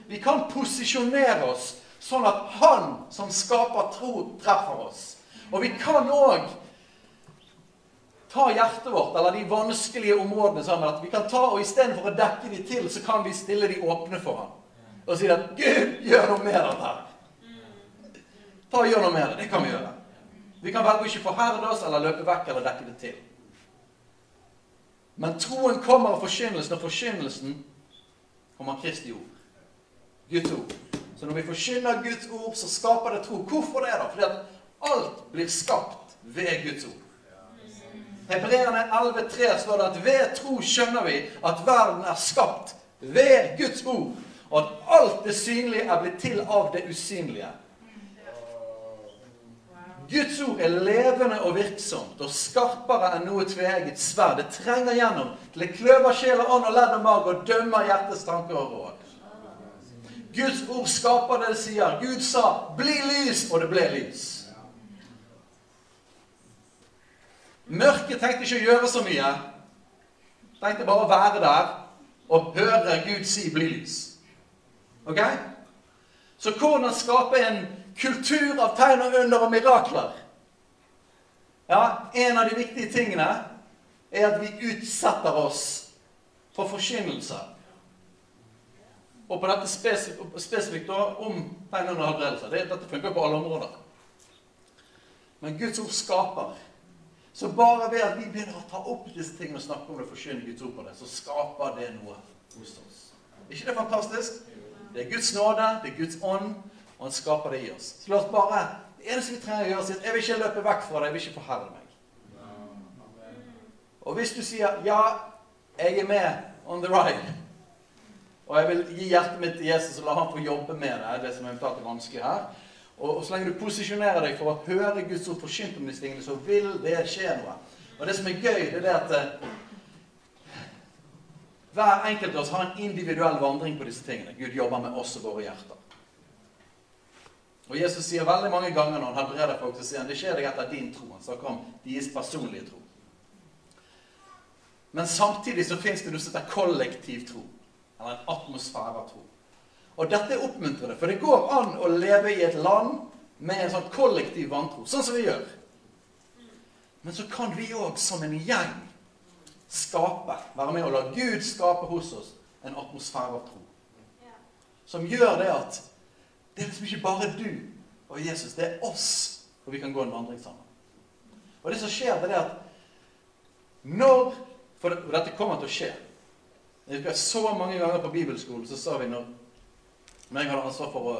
Vi kan posisjonere oss sånn at Han som skaper tro, treffer oss. Og vi kan òg ta hjertet vårt, eller de vanskelige områdene, sammen. at vi kan ta, og istedenfor å dekke de til, så kan vi stille de åpne for ham. Og si at 'Gud, gjør noe med dette her'. Ta og Gjør noe med det. Det kan vi gjøre. Vi kan velge å ikke forherde oss eller løpe vekk eller dekke det til. Men troen kommer av forkynnelsen, og forkynnelsen kommer av Kristi ord. Guds ord. Så når vi forkynner Guds ord, så skaper det tro. Hvorfor det? da? Fordi at alt blir skapt ved Guds ord. Hebreerne 11,3 står det at ved tro skjønner vi at verden er skapt ved Guds ord, og at alt det synlige er blitt til av det usynlige. Guds ord er levende og virksomt og skarpere enn noe tveegget sverd. Det trenger gjennom til det kløver sjel og ånd og ledd og mag og dømmer hjertets tanker og råd. Guds ord skaper det det sier. Gud sa 'bli lys', og det ble lys. Mørket tenkte ikke å gjøre så mye. Tenkte bare å være der og høre Gud si 'bli lys'. Ok? Så hvordan skape en kultur av tegn og under og mirakler? Ja, En av de viktige tingene er at vi utsetter oss for forkynnelse. Og på dette spesifikt om tegn under helbredelse. Dette funker på alle områder. Men Guds ord skaper. Så bare ved at vi begynner å ta opp disse tingene og snakke om det, forkynne Guds ord på det, så skaper det noe hos oss. Er ikke det fantastisk? Det er Guds nåde, det er Guds ånd, og han skaper det i oss. Så la oss bare Det eneste vi trenger å gjøre, er jeg vil ikke løpe vekk fra det, jeg vil ikke forherre meg. Og hvis du sier 'ja, jeg er med on the ride', og jeg vil gi hjertet mitt til Jesus og la ham få jobbe med det, det som eventuelt er vanskelig her, og, og, så lenge du posisjonerer deg for å høre Guds ord forkynt om disse tingene, så vil det skje noe. Og det som er gøy, det er det at eh, hver enkelt av oss har en individuell vandring på disse tingene. Gud jobber med oss og våre hjerter. Og Jesus sier veldig mange ganger når han helbreder folk, så sier han det skjer deg etter din tro. Han snakker om deres personlige tro. Men samtidig så fins det noe som heter kollektiv tro. Eller en atmosfære av tro. Og dette er oppmuntrende, for det går an å leve i et land med en sånn kollektiv vantro, sånn som vi gjør. Men så kan vi òg som en gjeng skape, være med og la Gud skape hos oss en atmosfære av tro. Som gjør det at det er liksom ikke bare du og Jesus, det er oss, og vi kan gå en vandring sammen. Og det som skjer, det er at når For dette kommer til å skje. Jeg husker Så mange ganger på bibelskolen så sa vi når, når jeg hadde ansvar for å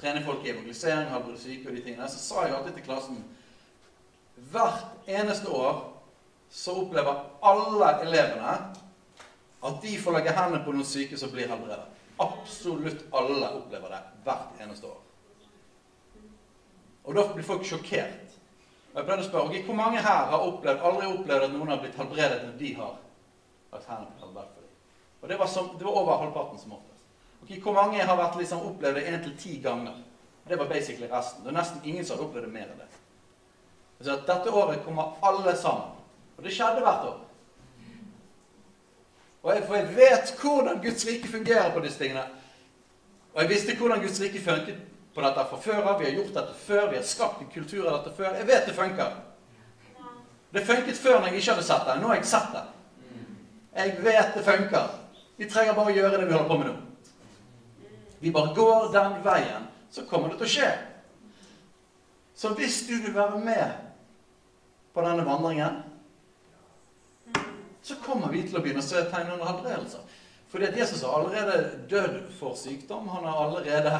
trene folk i evangelisering, helbrede syke og de tingene, så sa jeg alltid til klassen Hvert eneste år så opplever alle elevene at de får legge hendene på noen syke som blir helbredet. Absolutt alle opplever det hvert eneste år. Og da blir folk sjokkert. Og jeg pleide å spørre okay, hvor mange her har opplevd, aldri opplevd at noen har blitt helbredet når de har lagt hendene på helbredet for dem. Og det var, som, det var over halvparten som oftest. Okay, hvor mange har vært, liksom, opplevd det én til ti ganger? Det var basically resten. Det er nesten ingen som har opplevd det mer enn det. Altså at dette året kommer alle sammen. Og det skjedde hvert år. Og jeg, for jeg vet hvordan Guds rike fungerer på disse tingene. Og jeg visste hvordan Guds rike funket på dette fra før av. Vi har gjort dette før. Vi har skapt en kultur av dette før. Jeg vet det funker. Det funket før når jeg ikke hadde sett det. Nå har jeg sett det. Jeg vet det funker. Vi trenger bare å gjøre det vi holder på med nå. Vi bare går den veien, så kommer det til å skje. Så hvis du vil være med på denne vandringen så kommer vi til å begynne å se tegn under helbredelser. At Jesus har allerede dødd for sykdom. Han har allerede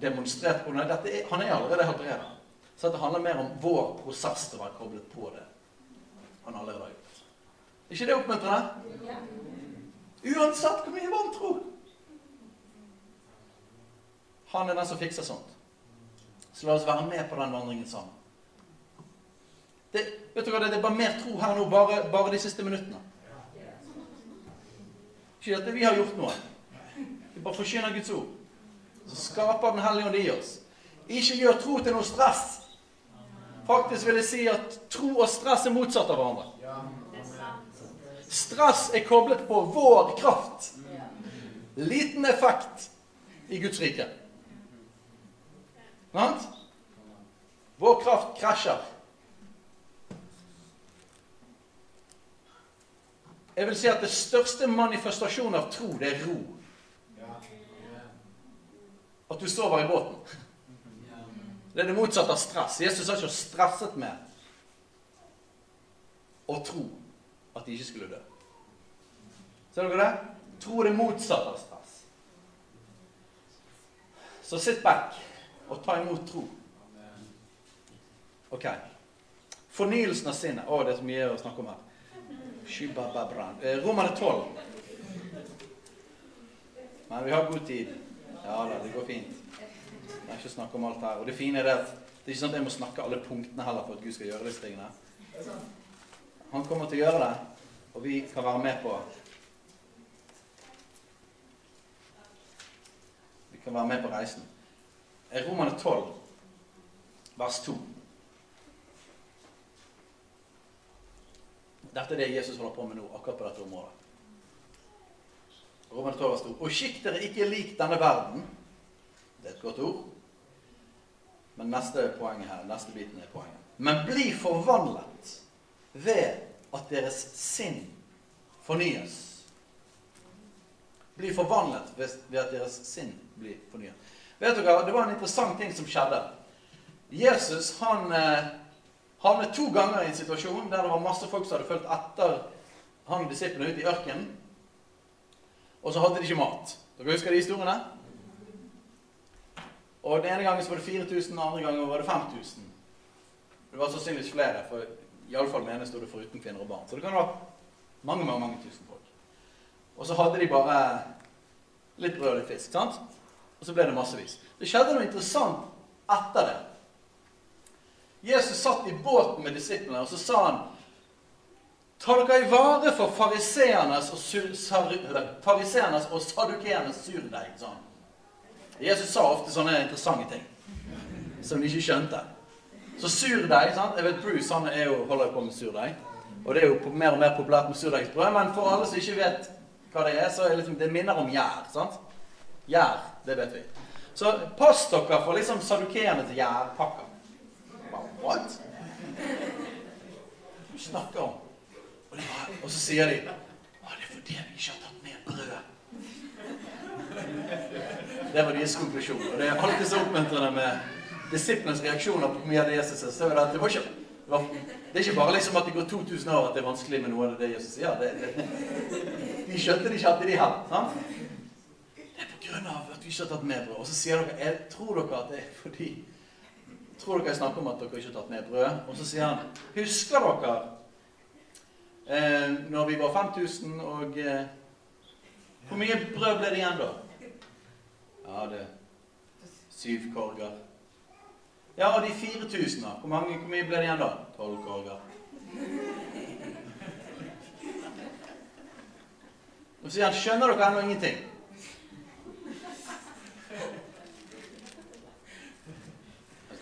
demonstrert på det. Er, han er allerede helbredet. Så det handler mer om vår prosess til å være koblet på det han allerede har gjort. Er ikke det oppmuntrende? Uansett hvor mye vantro. Han er den som fikser sånt. Så la oss være med på den vandringen sammen. Det, vet du hva, det er bare mer tro her nå, bare, bare de siste minuttene. Ikke at vi har gjort noe. Vi bare forkynner Guds ord. Så skaper Den hellige ånd i oss. Ikke gjør tro til noe stress. Faktisk vil jeg si at tro og stress er motsatt av hverandre. Stress er koblet på vår kraft. Liten effekt i Guds rike. Vår kraft krasjer. Jeg vil si at det største manifestasjonen av tro, det er ro. At du sover i båten. Det er det motsatte av stress. Jesus har ikke stresset med å tro at de ikke skulle dø. Ser dere det? Tro er det motsatte av stress. Så sitt back og ta imot tro. Ok. Fornyelsen av sinnet. Å, det er så mye å snakke om her. Eh, Romerne 12. Men vi har god tid. Ja da, det går fint. Vi kan ikke snakke om alt her. Og det fine er at det er ikke sånn at jeg må snakke alle punktene heller for at Gud skal gjøre disse tingene. Han kommer til å gjøre det, og vi kan være med på Vi kan være med på reisen. Romerne 12, vers 2. Dette er det Jesus holder på med nå, akkurat på dette området. Romane 12 vers 2. Og skikk dere ikke lik denne verden. Det er et godt ord. Men neste poenget her, neste biten er poenget. Men bli forvandlet ved at deres sinn fornyes. Bli forvandlet ved at deres sinn blir fornyet. Vet dere, Det var en interessant ting som skjedde. Jesus han eh, havnet to ganger i en situasjon der det var masse folk som hadde fulgt etter han disiplene ut i ørkenen. Og så hadde de ikke mat. Dere husker de historiene? Og Den ene gangen så var det 4000, den andre gangen var det 5000. Det var sannsynligvis flere, for iallfall menes det foruten kvinner og barn. Så det kan være mange mange, mange tusen folk. Og så hadde de bare litt brød og litt fisk. sant? Og så ble det massevis. Det skjedde noe interessant etter det. Jesus satt i båten med disiplene, og så sa han Ta dere i vare for fariseernes og, fariseernes og sadukeernes surdeig. Sånn. Jesus sa ofte sånne interessante ting som de ikke skjønte. Så surdeig sant? Jeg vet Bruce han er jo, holder på med surdeig. Og det er jo mer og mer populært med surdeigsbrød. Men for alle som ikke vet hva det er, så er det, liksom, det minner om gjær. Gjær, det vet vi. Så pass dere for liksom sadukeernes gjærpakker. What? Hva snakker om? Og, bare, og så sier de Å, det er fordi vi ikke har tatt med brød. Det var deres konklusjon. Og det er alltid så oppmuntrende med disiplenes reaksjoner på mye av det Jesus sier. Er det, det, var det, var, er ikke bare liksom at det går 2000 år at det er vanskelig med noe av det Jesus sier. Det, det, de skjønte det ikke alltid, de heller. sant? Av at vi ikke har tatt med brød. Og så sier dere jeg tror dere at det er fordi Tror dere jeg snakker om at dere ikke har tatt med brød? Og så sier han Husker dere eh, når vi var 5000 og eh, Hvor mye brød ble det igjen da? Ja, det Syv korger. Ja, og de 4000, da? Hvor, mange, hvor mye ble det igjen da? Tolv korger. Og så sier han Skjønner dere ennå ingenting?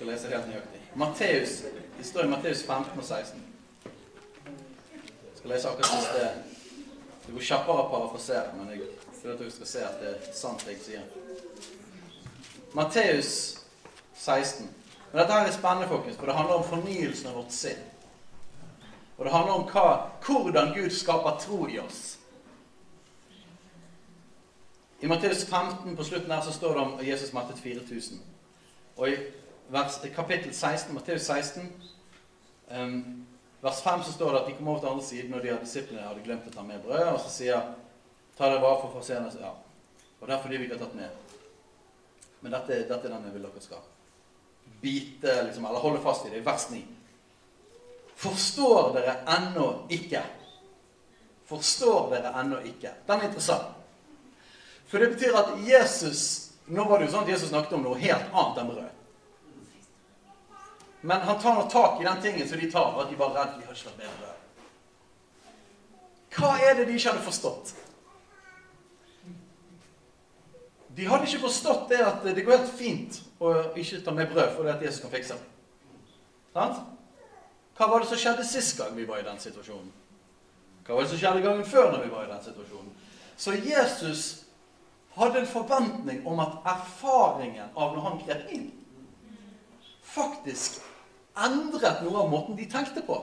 Skal lese helt nøyaktig. Matteus, Det står i Matteus 15 og 16. Jeg skal lese akkurat siste Det går kjappere å parafrasere, men jeg vil at dere skal se at det er sant det jeg sier. Matteus 16. Men dette her er spennende, folkens, for det handler om fornyelsen av vårt sinn. Og det handler om hva, hvordan Gud skaper tro i oss. I Matteus 15 på slutten her så står det om Jesus mattet 4000. Og i vers, kapittel 16, Matteus 16, um, vers 5, så står det at de kom over til andre siden, og de hadde disiplene hadde glemt å ta med brød. Og så sier ta det bare for å se Ja. Og det er fordi vi ikke har tatt med. Men dette, dette er den jeg vil dere skal bite, liksom, eller holde fast i det. er vers 9. Forstår dere ennå ikke? Forstår dere ennå ikke? Den er interessant. For det betyr at Jesus Nå var det jo sånn at Jesus snakket om noe helt annet enn brød. Men han tar nå tak i den tingen som de tar, at de var redd de med brød. Hva er det de ikke hadde forstått? De hadde ikke forstått det at det går helt fint å ikke ta med brød fordi at Jesus kan fikse det. Sant? Hva var det som skjedde sist gang vi var i den situasjonen? Hva var det som skjedde gangen før når vi var i den situasjonen? Så Jesus hadde en forventning om at erfaringen av når han grep inn, faktisk endret noe av måten de tenkte på.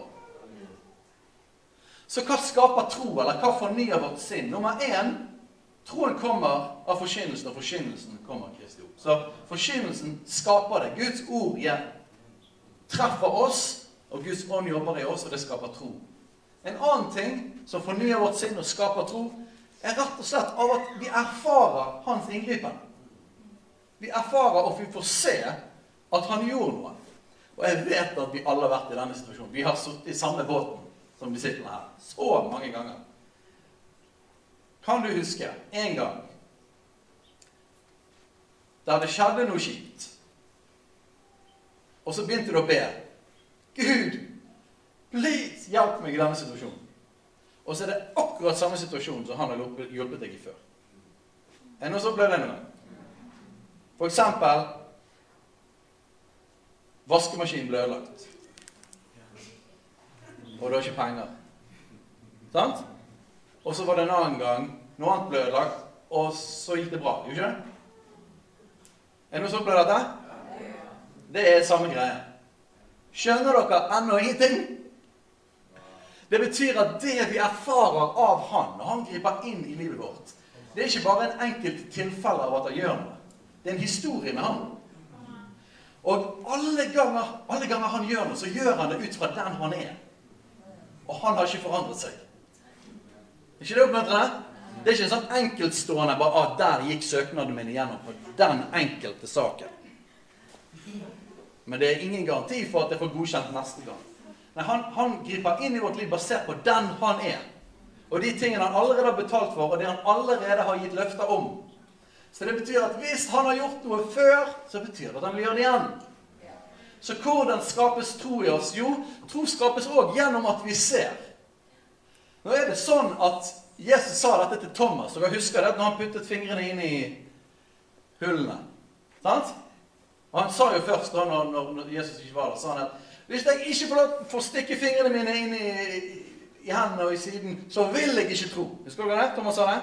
Så hva skaper tro, eller hva fornyer vårt sinn? Nummer én troen kommer av forkynnelsen, og forkynnelsen kommer av Kristi ord. Så forkynnelsen skaper det. Guds ord igjen treffer oss, og Guds ånd jobber i oss, og det skaper tro. En annen ting som fornyer vårt sinn og skaper tro, er rett og slett av at vi erfarer hans inngripen. Vi erfarer og vi får se at han gjorde noe. Og jeg vet at vi alle har vært i denne situasjonen. Vi har sittet i samme båten som disiplene her så mange ganger. Kan du huske en gang der det skjedde noe kjipt, og så begynte du å be Gud, please, hjelp meg i denne situasjonen. Og så er det akkurat samme situasjon som han har hjulpet deg i før. Er det noe som ble det noe? For eksempel Vaskemaskinen ble ødelagt. Og du har ikke penger. Sant? Og så var det en annen gang noe annet ble ødelagt, og så gikk det bra. Jo ikke? Er det noe som på dette? Det er samme greie. Skjønner dere ennå ingenting? Det betyr at det vi erfarer av Han når Han griper inn i livet vårt, det er ikke bare en enkelt tilfelle av at han gjør noe. Det er en historie med Han. Og alle ganger, alle ganger han gjør noe, så gjør han det ut fra den han er. Og han har ikke forandret seg. Er ikke det oppmuntrende? Det er ikke en sånn enkeltstående bare at der gikk søknaden min igjennom på den enkelte saken. Men det er ingen garanti for at jeg får godkjent neste gang. Nei, han, han griper inn i vårt liv basert på den han er. Og de tingene han allerede har betalt for, og det han allerede har gitt løfter om. Så det betyr at hvis han har gjort noe før, så betyr det at han vil gjøre det igjen. Så hvordan skapes tro i oss? Jo, tro skapes òg gjennom at vi ser. Nå er det sånn at Jesus sa dette til Thomas, jeg husker det når han puttet fingrene inn i hullene. Sant? Og han sa jo først da når, når Jesus ikke var der, sa han at hvis jeg ikke får, lov, får stikke fingrene mine inn i, i hendene og i siden, så vil jeg ikke tro. Husker du det? Thomas sa det?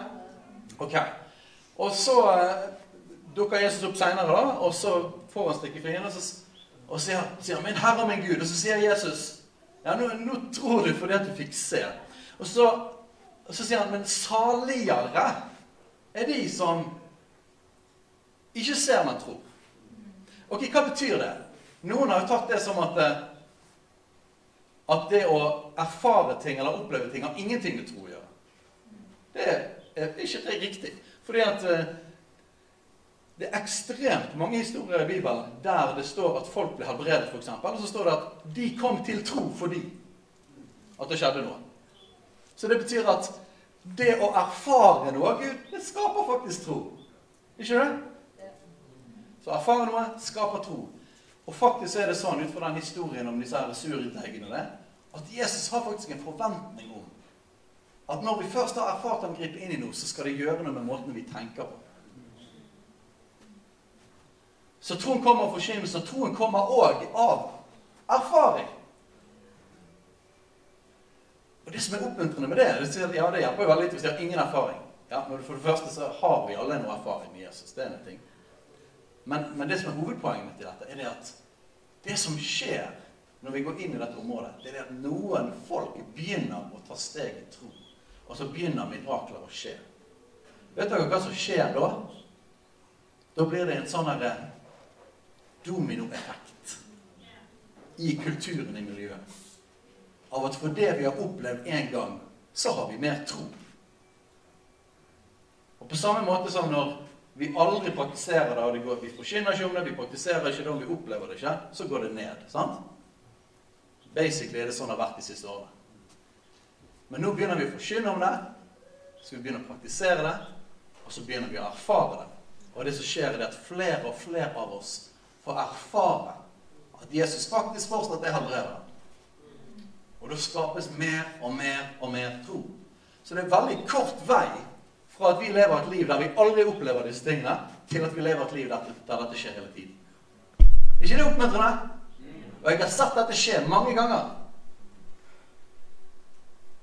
Ok. Og så uh, dukker Jesus opp seinere, og så får han stikke fingrene. Så Og så sier han 'Min Herre og min Gud'. Og så sier Jesus 'Ja, nå, nå tror du fordi at du fikk se'. Og så, og så sier han 'Men saligere er de som ikke ser, men tror'. Ok, Hva betyr det? Noen har jo tatt det som at eh, at det å erfare ting eller oppleve ting har ingenting med tro å gjøre. Det er ikke det riktig. Fordi at eh, det er ekstremt mange historier i Bibelen der det står at folk ble helbredet, f.eks. Og så står det at de kom til tro fordi at det skjedde noe. Så det betyr at det å erfare noe av Gud, det skaper faktisk tro. Ikke det? Så erfare noe skaper tro. Og faktisk er det sånn ut fra den historien om disse surdeigene at Jesus har faktisk en forventning om at når vi først har erfart ham gripe inn i noe, så skal det gjøre noe med måten vi tenker på. Så troen kommer av forkynnelse, og troen kommer òg av erfaring. Og Det som er oppmuntrende med det, det, ja, det hjelper jo veldig hvis de har ingen erfaring. Ja, For det første så har vi alle noe erfaring med Jesus. det er en ting. Men, men det som er hovedpoenget mitt i dette, er det at det som skjer når vi går inn i dette området, det er at noen folk begynner å ta steg i tro. Og så begynner mirakler å skje. Vet dere hva som skjer da? Da blir det en sånn dominoeffekt i kulturen i miljøet. Av at for det vi har opplevd én gang, så har vi mer tro. Og på samme måte som når vi aldri praktiserer det, og det går, vi forkynner ikke om det, vi praktiserer ikke det, og vi opplever det ikke, så går det ned. sant? Basically er det sånn det har vært de siste årene. Men nå begynner vi å forkynne om det, så vi begynner å praktisere det, og så begynner vi å erfare det. Og det som skjer, er at flere og flere av oss får erfare at Jesus faktisk fortsatt er helbreder. Og da skapes mer og mer og mer tro. Så det er veldig kort vei fra at vi lever et liv der vi aldri opplever disse tingene, til at vi lever et liv der, der dette skjer hele tiden. Er ikke det oppmuntrende? Og jeg har sett dette skje mange ganger.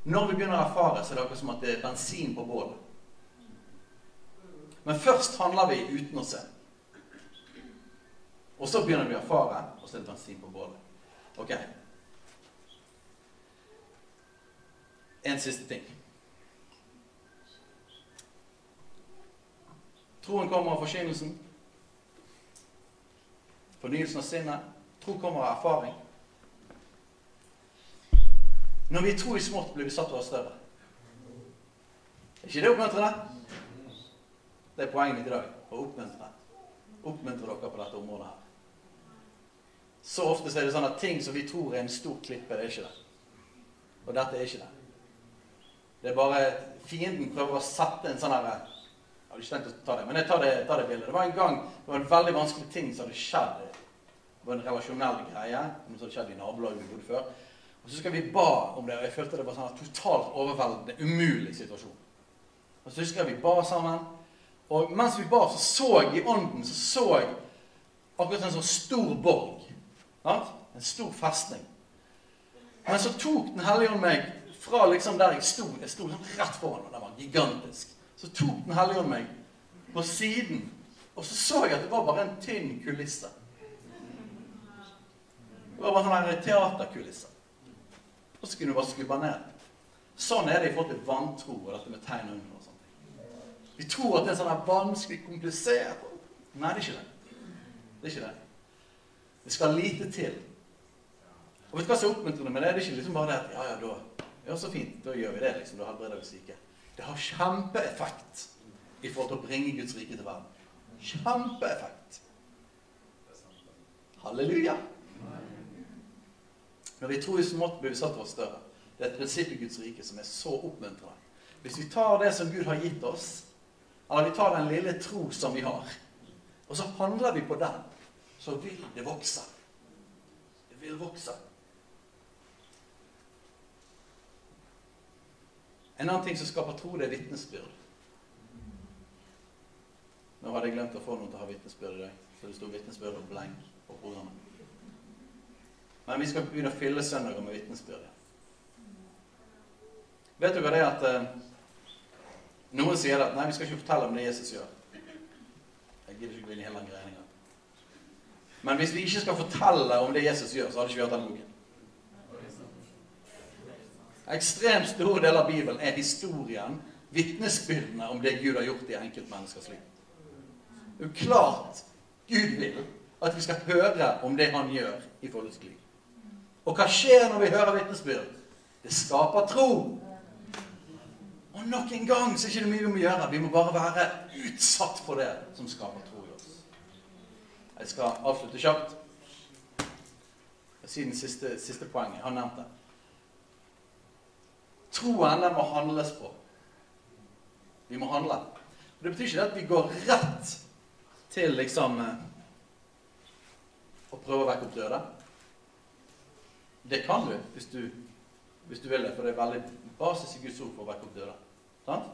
Når vi begynner å erfare, så er det akkurat som at det er bensin på bålet. Men først handler vi uten å se. Og så begynner vi å erfare, og så er det bensin på bålet. Ok. En siste ting. Troen kommer av forkynnelsen. Fornyelsen av sinnet. Tro kommer av erfaring. Når vi tror i smått, blir vi satt være større. Er ikke det oppmuntrende? Det er poenget mitt i dag. Å oppmuntre. Oppmuntre dere på dette området her. Så ofte er det sånn at ting som vi tror er en stor klippe, det er ikke det. Og dette er ikke det. Det er bare Fienden prøver å sette en sånn herre jeg hadde ikke tenkt å ta det, men jeg tar det, tar det bildet. Det var en gang det var en veldig vanskelig ting som hadde skjedd. Det var en relasjonell greie. Som hadde skjedd i nabolaget vi bodde før. Og så husker vi ba om det, og jeg følte det var sånn totalt overveldende, umulig situasjon. Og så husker jeg vi ba sammen. Og mens vi ba, så så jeg i ånden så så jeg akkurat en sånn stor borg. Sant? En stor festning. Men så tok Den hellige ånd meg fra liksom der jeg sto. Jeg sto liksom rett foran, og den var gigantisk. Så tok Den hellige ånd meg på siden, og så så jeg at det var bare en tynn kulisse. Det var bare sånn teaterkulisse. Og så kunne du bare skubbe ned. Sånn er det i forhold til vantro og dette med tegn under. og sånt. Vi tror at det er sånn vanskelig, komplisert Nei, det er ikke det. Det er ikke det. Det skal lite til. Og vet du hva som er oppmuntrende med det? Det er ikke liksom bare det at ja, ja, da, ja, så fint, da gjør vi det. liksom, Da helbreder vi syke. Det har kjempeeffekt i forhold til å bringe Guds rike til verden. Kjempeeffekt. Halleluja. Når vi tror i smått, blir vi satt å større. Det er et prinsipp i Guds rike som er så oppmuntrende. Hvis vi tar det som Gud har gitt oss, eller vi tar den lille tro som vi har, og så handler vi på den, så vil det vokse. Det vil vokse. En annen ting som skaper tro, det er vitnesbyrd. Nå hadde jeg glemt å få noen til å ha vitnesbyrd i dag, så det sto vitnesbyrd og blenk på programmet. Men vi skal begynne å fylle søndager med vitnesbyrd. Vet du hva det er at eh, noen sier at nei, vi skal ikke fortelle om det Jesus gjør. Jeg gidder ikke gå inn i hele den greia Men hvis vi ikke skal fortelle om det Jesus gjør, så hadde ikke vi hatt den boken. Ekstremt stor del av Bibelen er historien, vitnesbyrdene om det Gud har gjort i enkeltmenneskers liv. Det er jo klart Gud vil at vi skal høre om det han gjør i folks liv. Og hva skjer når vi hører vitnesbyrd? Det skaper tro. Og nok en gang så er det ikke mye vi må gjøre. Vi må bare være utsatt for det som skaper tro i oss. Jeg skal avslutte kjapt. Siden siste, siste poenget. Nevnt det. Troen den må handles på. Vi må handle. Det betyr ikke at vi går rett til liksom å prøve å vekke opp døde. Det kan du hvis du, hvis du vil det, for det er veldig basis i Guds ord for å vekke opp døde. Sant?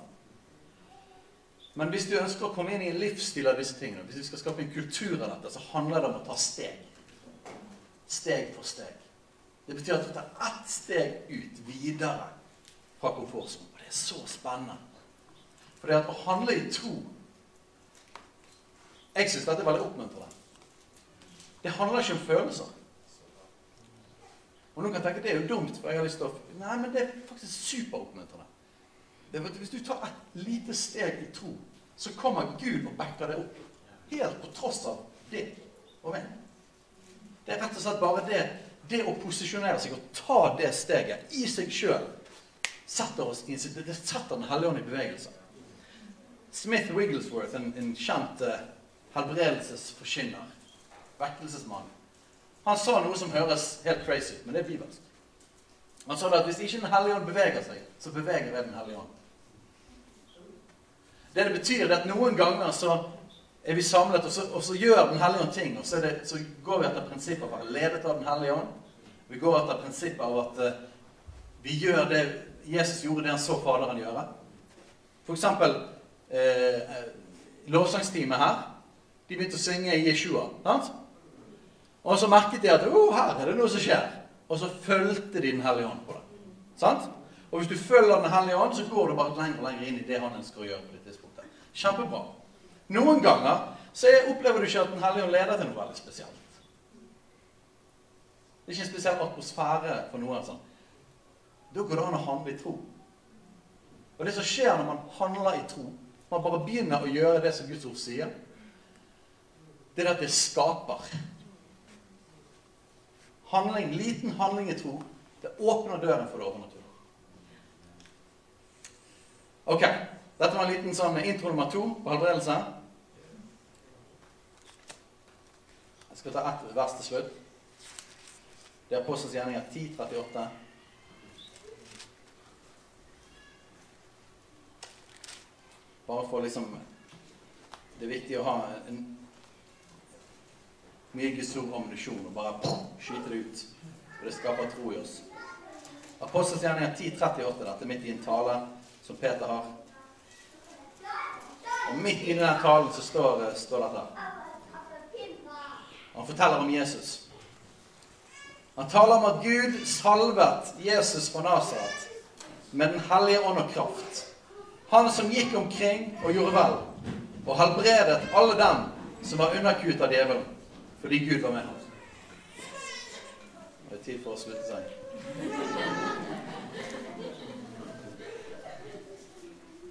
Men hvis du ønsker å komme inn i en livsstil av disse tingene, hvis vi skal skape en kultur av dette, så handler det om å ta steg. Steg for steg. Det betyr at du tar ett steg ut videre fra komfortsonen. Og det er så spennende. For det at å handle i tro Jeg syns dette er veldig oppmuntrende. Det handler ikke om følelser. Og noen kan tenke det er jo dumt, for jeg har lyst til å Nei, men det er faktisk superoppmuntrende. Hvis du tar et lite steg i tro, så kommer Gud og backer deg opp. Helt på tross av det og meg. Det er rett og slett bare det, det å posisjonere seg og ta det steget i seg sjøl setter oss i, det setter Den hellige ånd i bevegelse. Smith Wigglesworth, en, en kjent uh, helbredelsesforkynner, vekkelsesmann, han sa noe som høres helt crazy ut, men det er bibelsk. Han sa at hvis ikke Den hellige ånd beveger seg, så beveger jeg Den hellige ånd. Det det betyr, er at noen ganger så er vi samlet, og så, og så gjør Den hellige ånd ting. Og så, det, så, går vi etter prinsippet av å være ledet av Den hellige ånd. Vi går etter prinsippet av at uh, vi gjør det Jesus gjorde det han så Faderen gjøre. For eksempel eh, lovsangsteamet her. De begynte å synge Jeshua. Sant? Og så merket de at oh, her er det noe som skjer. Og så fulgte de Den hellige ånd på det. Sant? Og hvis du følger Den hellige ånd, så går du bare lenger og lenger inn i det han ønsker å gjøre. på det tidspunktet. Kjempebra. Noen ganger så opplever du ikke at Den hellige ånd leder til noe veldig spesielt. Det er ikke en spesiell atmosfære for noen. sånn. Da går det an å handle i tro. Og det som skjer når man handler i tro, man bare begynner å gjøre det som Guds ord sier, det er at det skaper. Handling, Liten handling i tro, det åpner døren for det overnaturlige. Ok. Dette var en liten sånn intro nummer to på helbredelse. Jeg skal ta ett vers til slutt. Det er Apostels gjerninger 1038. Bare for liksom Det er viktig å ha en, mye stor ammunisjon og bare skyte det ut. For det skaper tro i oss. Apostelens gjerninger 1038. Dette midt i en tale som Peter har. Og midt inni den talen så står, står dette. Han forteller om Jesus. Han taler om at Gud salvet Jesus fra Nasaret med Den hellige ånd og kraft han som gikk omkring og gjorde vel, og helbredet alle dem som var underkuet av djevelen, fordi Gud var med ham. Det er tid for å slutte seg.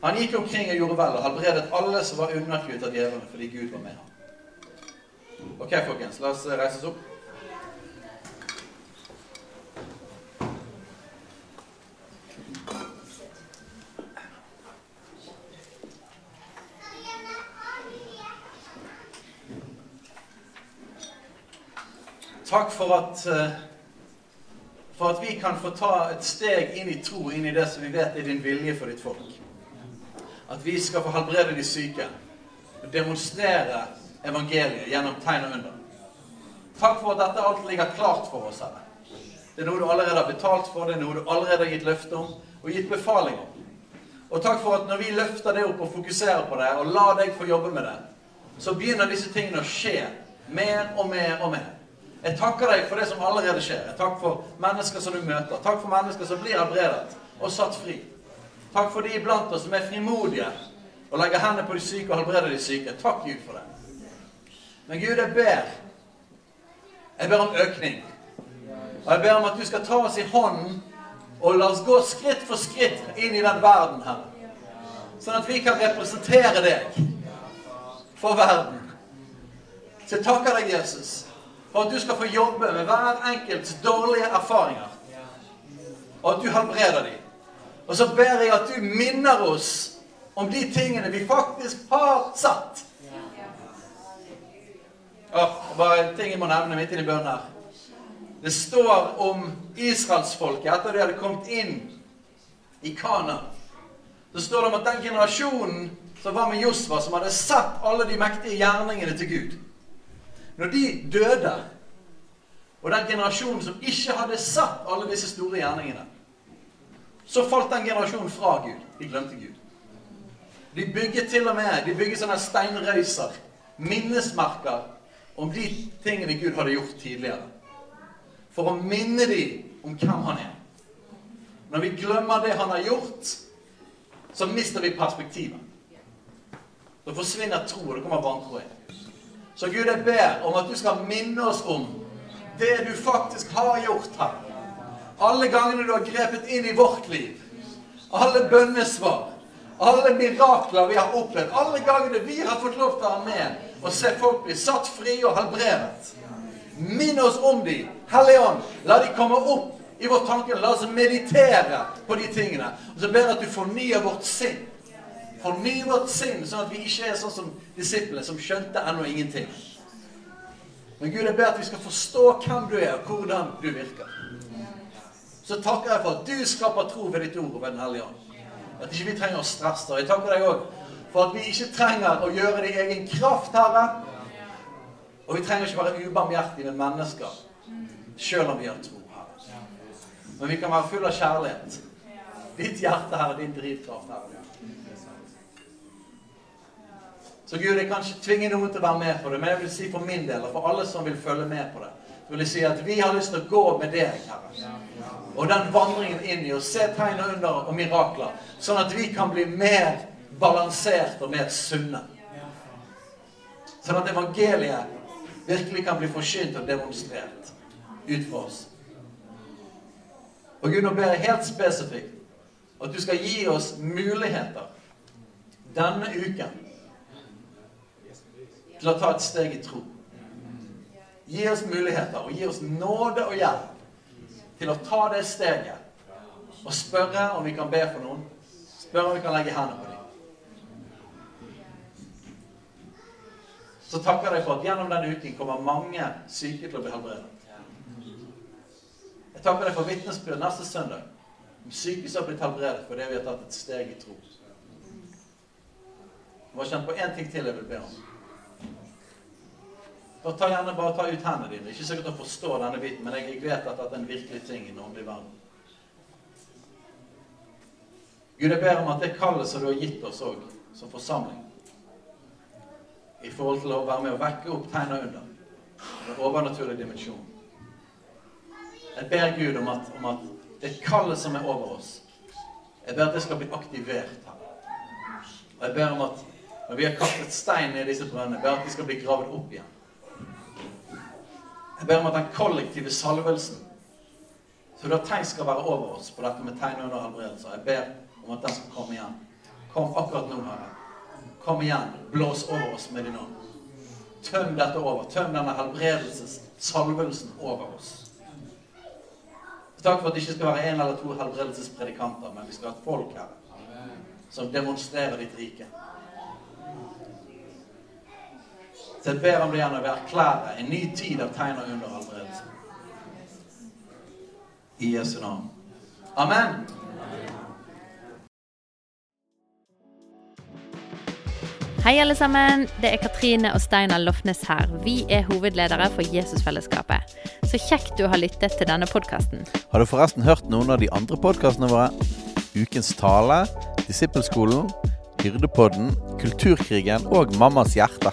Han gikk omkring og gjorde vel og helbredet alle som var underkuet av djevelen, fordi Gud var med ham. Ok, folkens, la oss reise oss opp. Takk for at, eh, for at vi kan få ta et steg inn i tro, inn i det som vi vet er din vilje for ditt folk. At vi skal få helbrede de syke. Og demonstrere evangeliet gjennom tegn og under. Takk for at dette alt ligger klart for oss, Herre. Det er noe du allerede har betalt for, det er noe du allerede har gitt løfte om og gitt befaling om. Og takk for at når vi løfter det opp og fokuserer på det, og lar deg få jobbe med det, så begynner disse tingene å skje mer og mer og mer. Jeg takker deg for det som allerede skjer. Jeg takker for mennesker som du møter. Takk for mennesker som blir helbredet og satt fri. Takk for de iblant oss som er frimodige og legger hendene på de syke og helbreder de syke. Takk, Gud, for det. Men Gud, jeg ber Jeg ber om økning. Og jeg ber om at du skal ta oss i hånden og la oss gå skritt for skritt inn i den verden, her. Sånn at vi kan representere deg for verden. Så jeg takker deg, Jesus, for at du skal få jobbe med hver enkelts dårlige erfaringer. Og at du helbreder dem. Og så ber jeg at du minner oss om de tingene vi faktisk har satt. og bare en ting jeg må nevne midt inni bønnen her. Det står om israelsfolket etter de hadde kommet inn i Kana. Så står det om at den generasjonen som var med Josva, som hadde sett alle de mektige gjerningene til Gud Når de døde, og den generasjonen som ikke hadde sett alle disse store gjerningene, så falt den generasjonen fra Gud. De glemte Gud. De bygget til og med de bygget sånne steinrøyser, minnesmerker, om de tingene Gud hadde gjort tidligere. For å minne dem om hvem han er. Når vi glemmer det han har gjort, så mister vi perspektivet. Da forsvinner tro, og det kommer vantro. Så Gud, jeg ber om at du skal minne oss om det du faktisk har gjort her. Alle gangene du har grepet inn i vårt liv. Alle bønnesvar. Alle mirakler vi har opplevd. Alle gangene vi har fått lov til å være med og se folk bli satt fri og helbredet. Minn oss om de. Hellige Ånd, la de komme opp i vår tanke. La oss meditere på de tingene. Og så ber jeg at du fornyer vårt sinn. Forny vårt sinn, sånn at vi ikke er sånn som disiplene, som skjønte ennå ingenting. Men Gud, jeg ber at vi skal forstå hvem du er, og hvordan du virker. Så takker jeg for at du skaper tro ved ditt ord og ved Den hellige ånd. At ikke vi trenger å stresse. Jeg takker deg òg for at vi ikke trenger å gjøre det i egen kraft, Herre. Og vi trenger ikke være ubarmhjertige med mennesker, sjøl om vi har tro, Herre. Men vi kan være full av kjærlighet. Ditt hjerte, Herre, din drivkraft, Herre. Så Gud, jeg kan ikke tvinge noen til å være med på det, men jeg vil si for min del, og for alle som vil følge med på det, så vil jeg si at vi har lyst til å gå med deg, Herre. Og den vandringen inn i å se tegn under og mirakler, sånn at vi kan bli mer balansert og mer sunne. Sånn at evangeliet virkelig kan bli forkynt og demonstrert ut for oss. Og Gud, nå ber jeg helt spesifikt at du skal gi oss muligheter denne uken til å ta et steg i tro. Gi oss muligheter, og gi oss nåde og hjelp til å ta det steget. Og spørre om vi kan be for noen. Spørre om vi kan legge hendene på dem. Så takker jeg for at gjennom denne uken kommer mange syke til å bli helbredet. Jeg takker deg for vitnesbyrd neste søndag om syke som har blitt helbredet fordi vi har tatt et steg i tro. Jeg må kjenne på én ting til jeg vil be om. Og ta gjerne bare ta ut hendene dine. Ikke sikkert å forstå denne biten, men jeg vet at dette er en virkelig ting i den åndelige verden. Gud, jeg ber om at det kallet som du har gitt oss òg, som forsamling, i forhold til å være med å vekke opp tegn under, en overnaturlig dimensjon Jeg ber Gud om at, om at det kallet som er over oss, jeg ber at det skal bli aktivert her. Og jeg ber om at når vi har kastet stein i disse brønnene, jeg ber at de skal bli gravet opp igjen. Jeg ber om at den kollektive salvelsen så da tegn skal være over oss på dette med tegn under helbredelser. Jeg ber om at den skal komme igjen. Kom akkurat nå, Herre. Kom igjen. Blås over oss med din ånd. Tøm dette over. Tøm denne helbredelsessalvelsen over oss. Takk for at det ikke skal være én eller to helbredelsespredikanter, men vi skal ha et folk, her som demonstrerer ditt rike. Så jeg ber om det gjerne å erklære en ny tid av tegn og under helbredelse. I Jesu navn. Amen. Hei, alle sammen. Det er Katrine og Steinar Lofnes her. Vi er hovedledere for Jesusfellesskapet. Så kjekt du har lyttet til denne podkasten. Har du forresten hørt noen av de andre podkastene våre? Ukens tale, Disippelskolen, Hyrdepodden, Kulturkrigen og Mammas hjerte.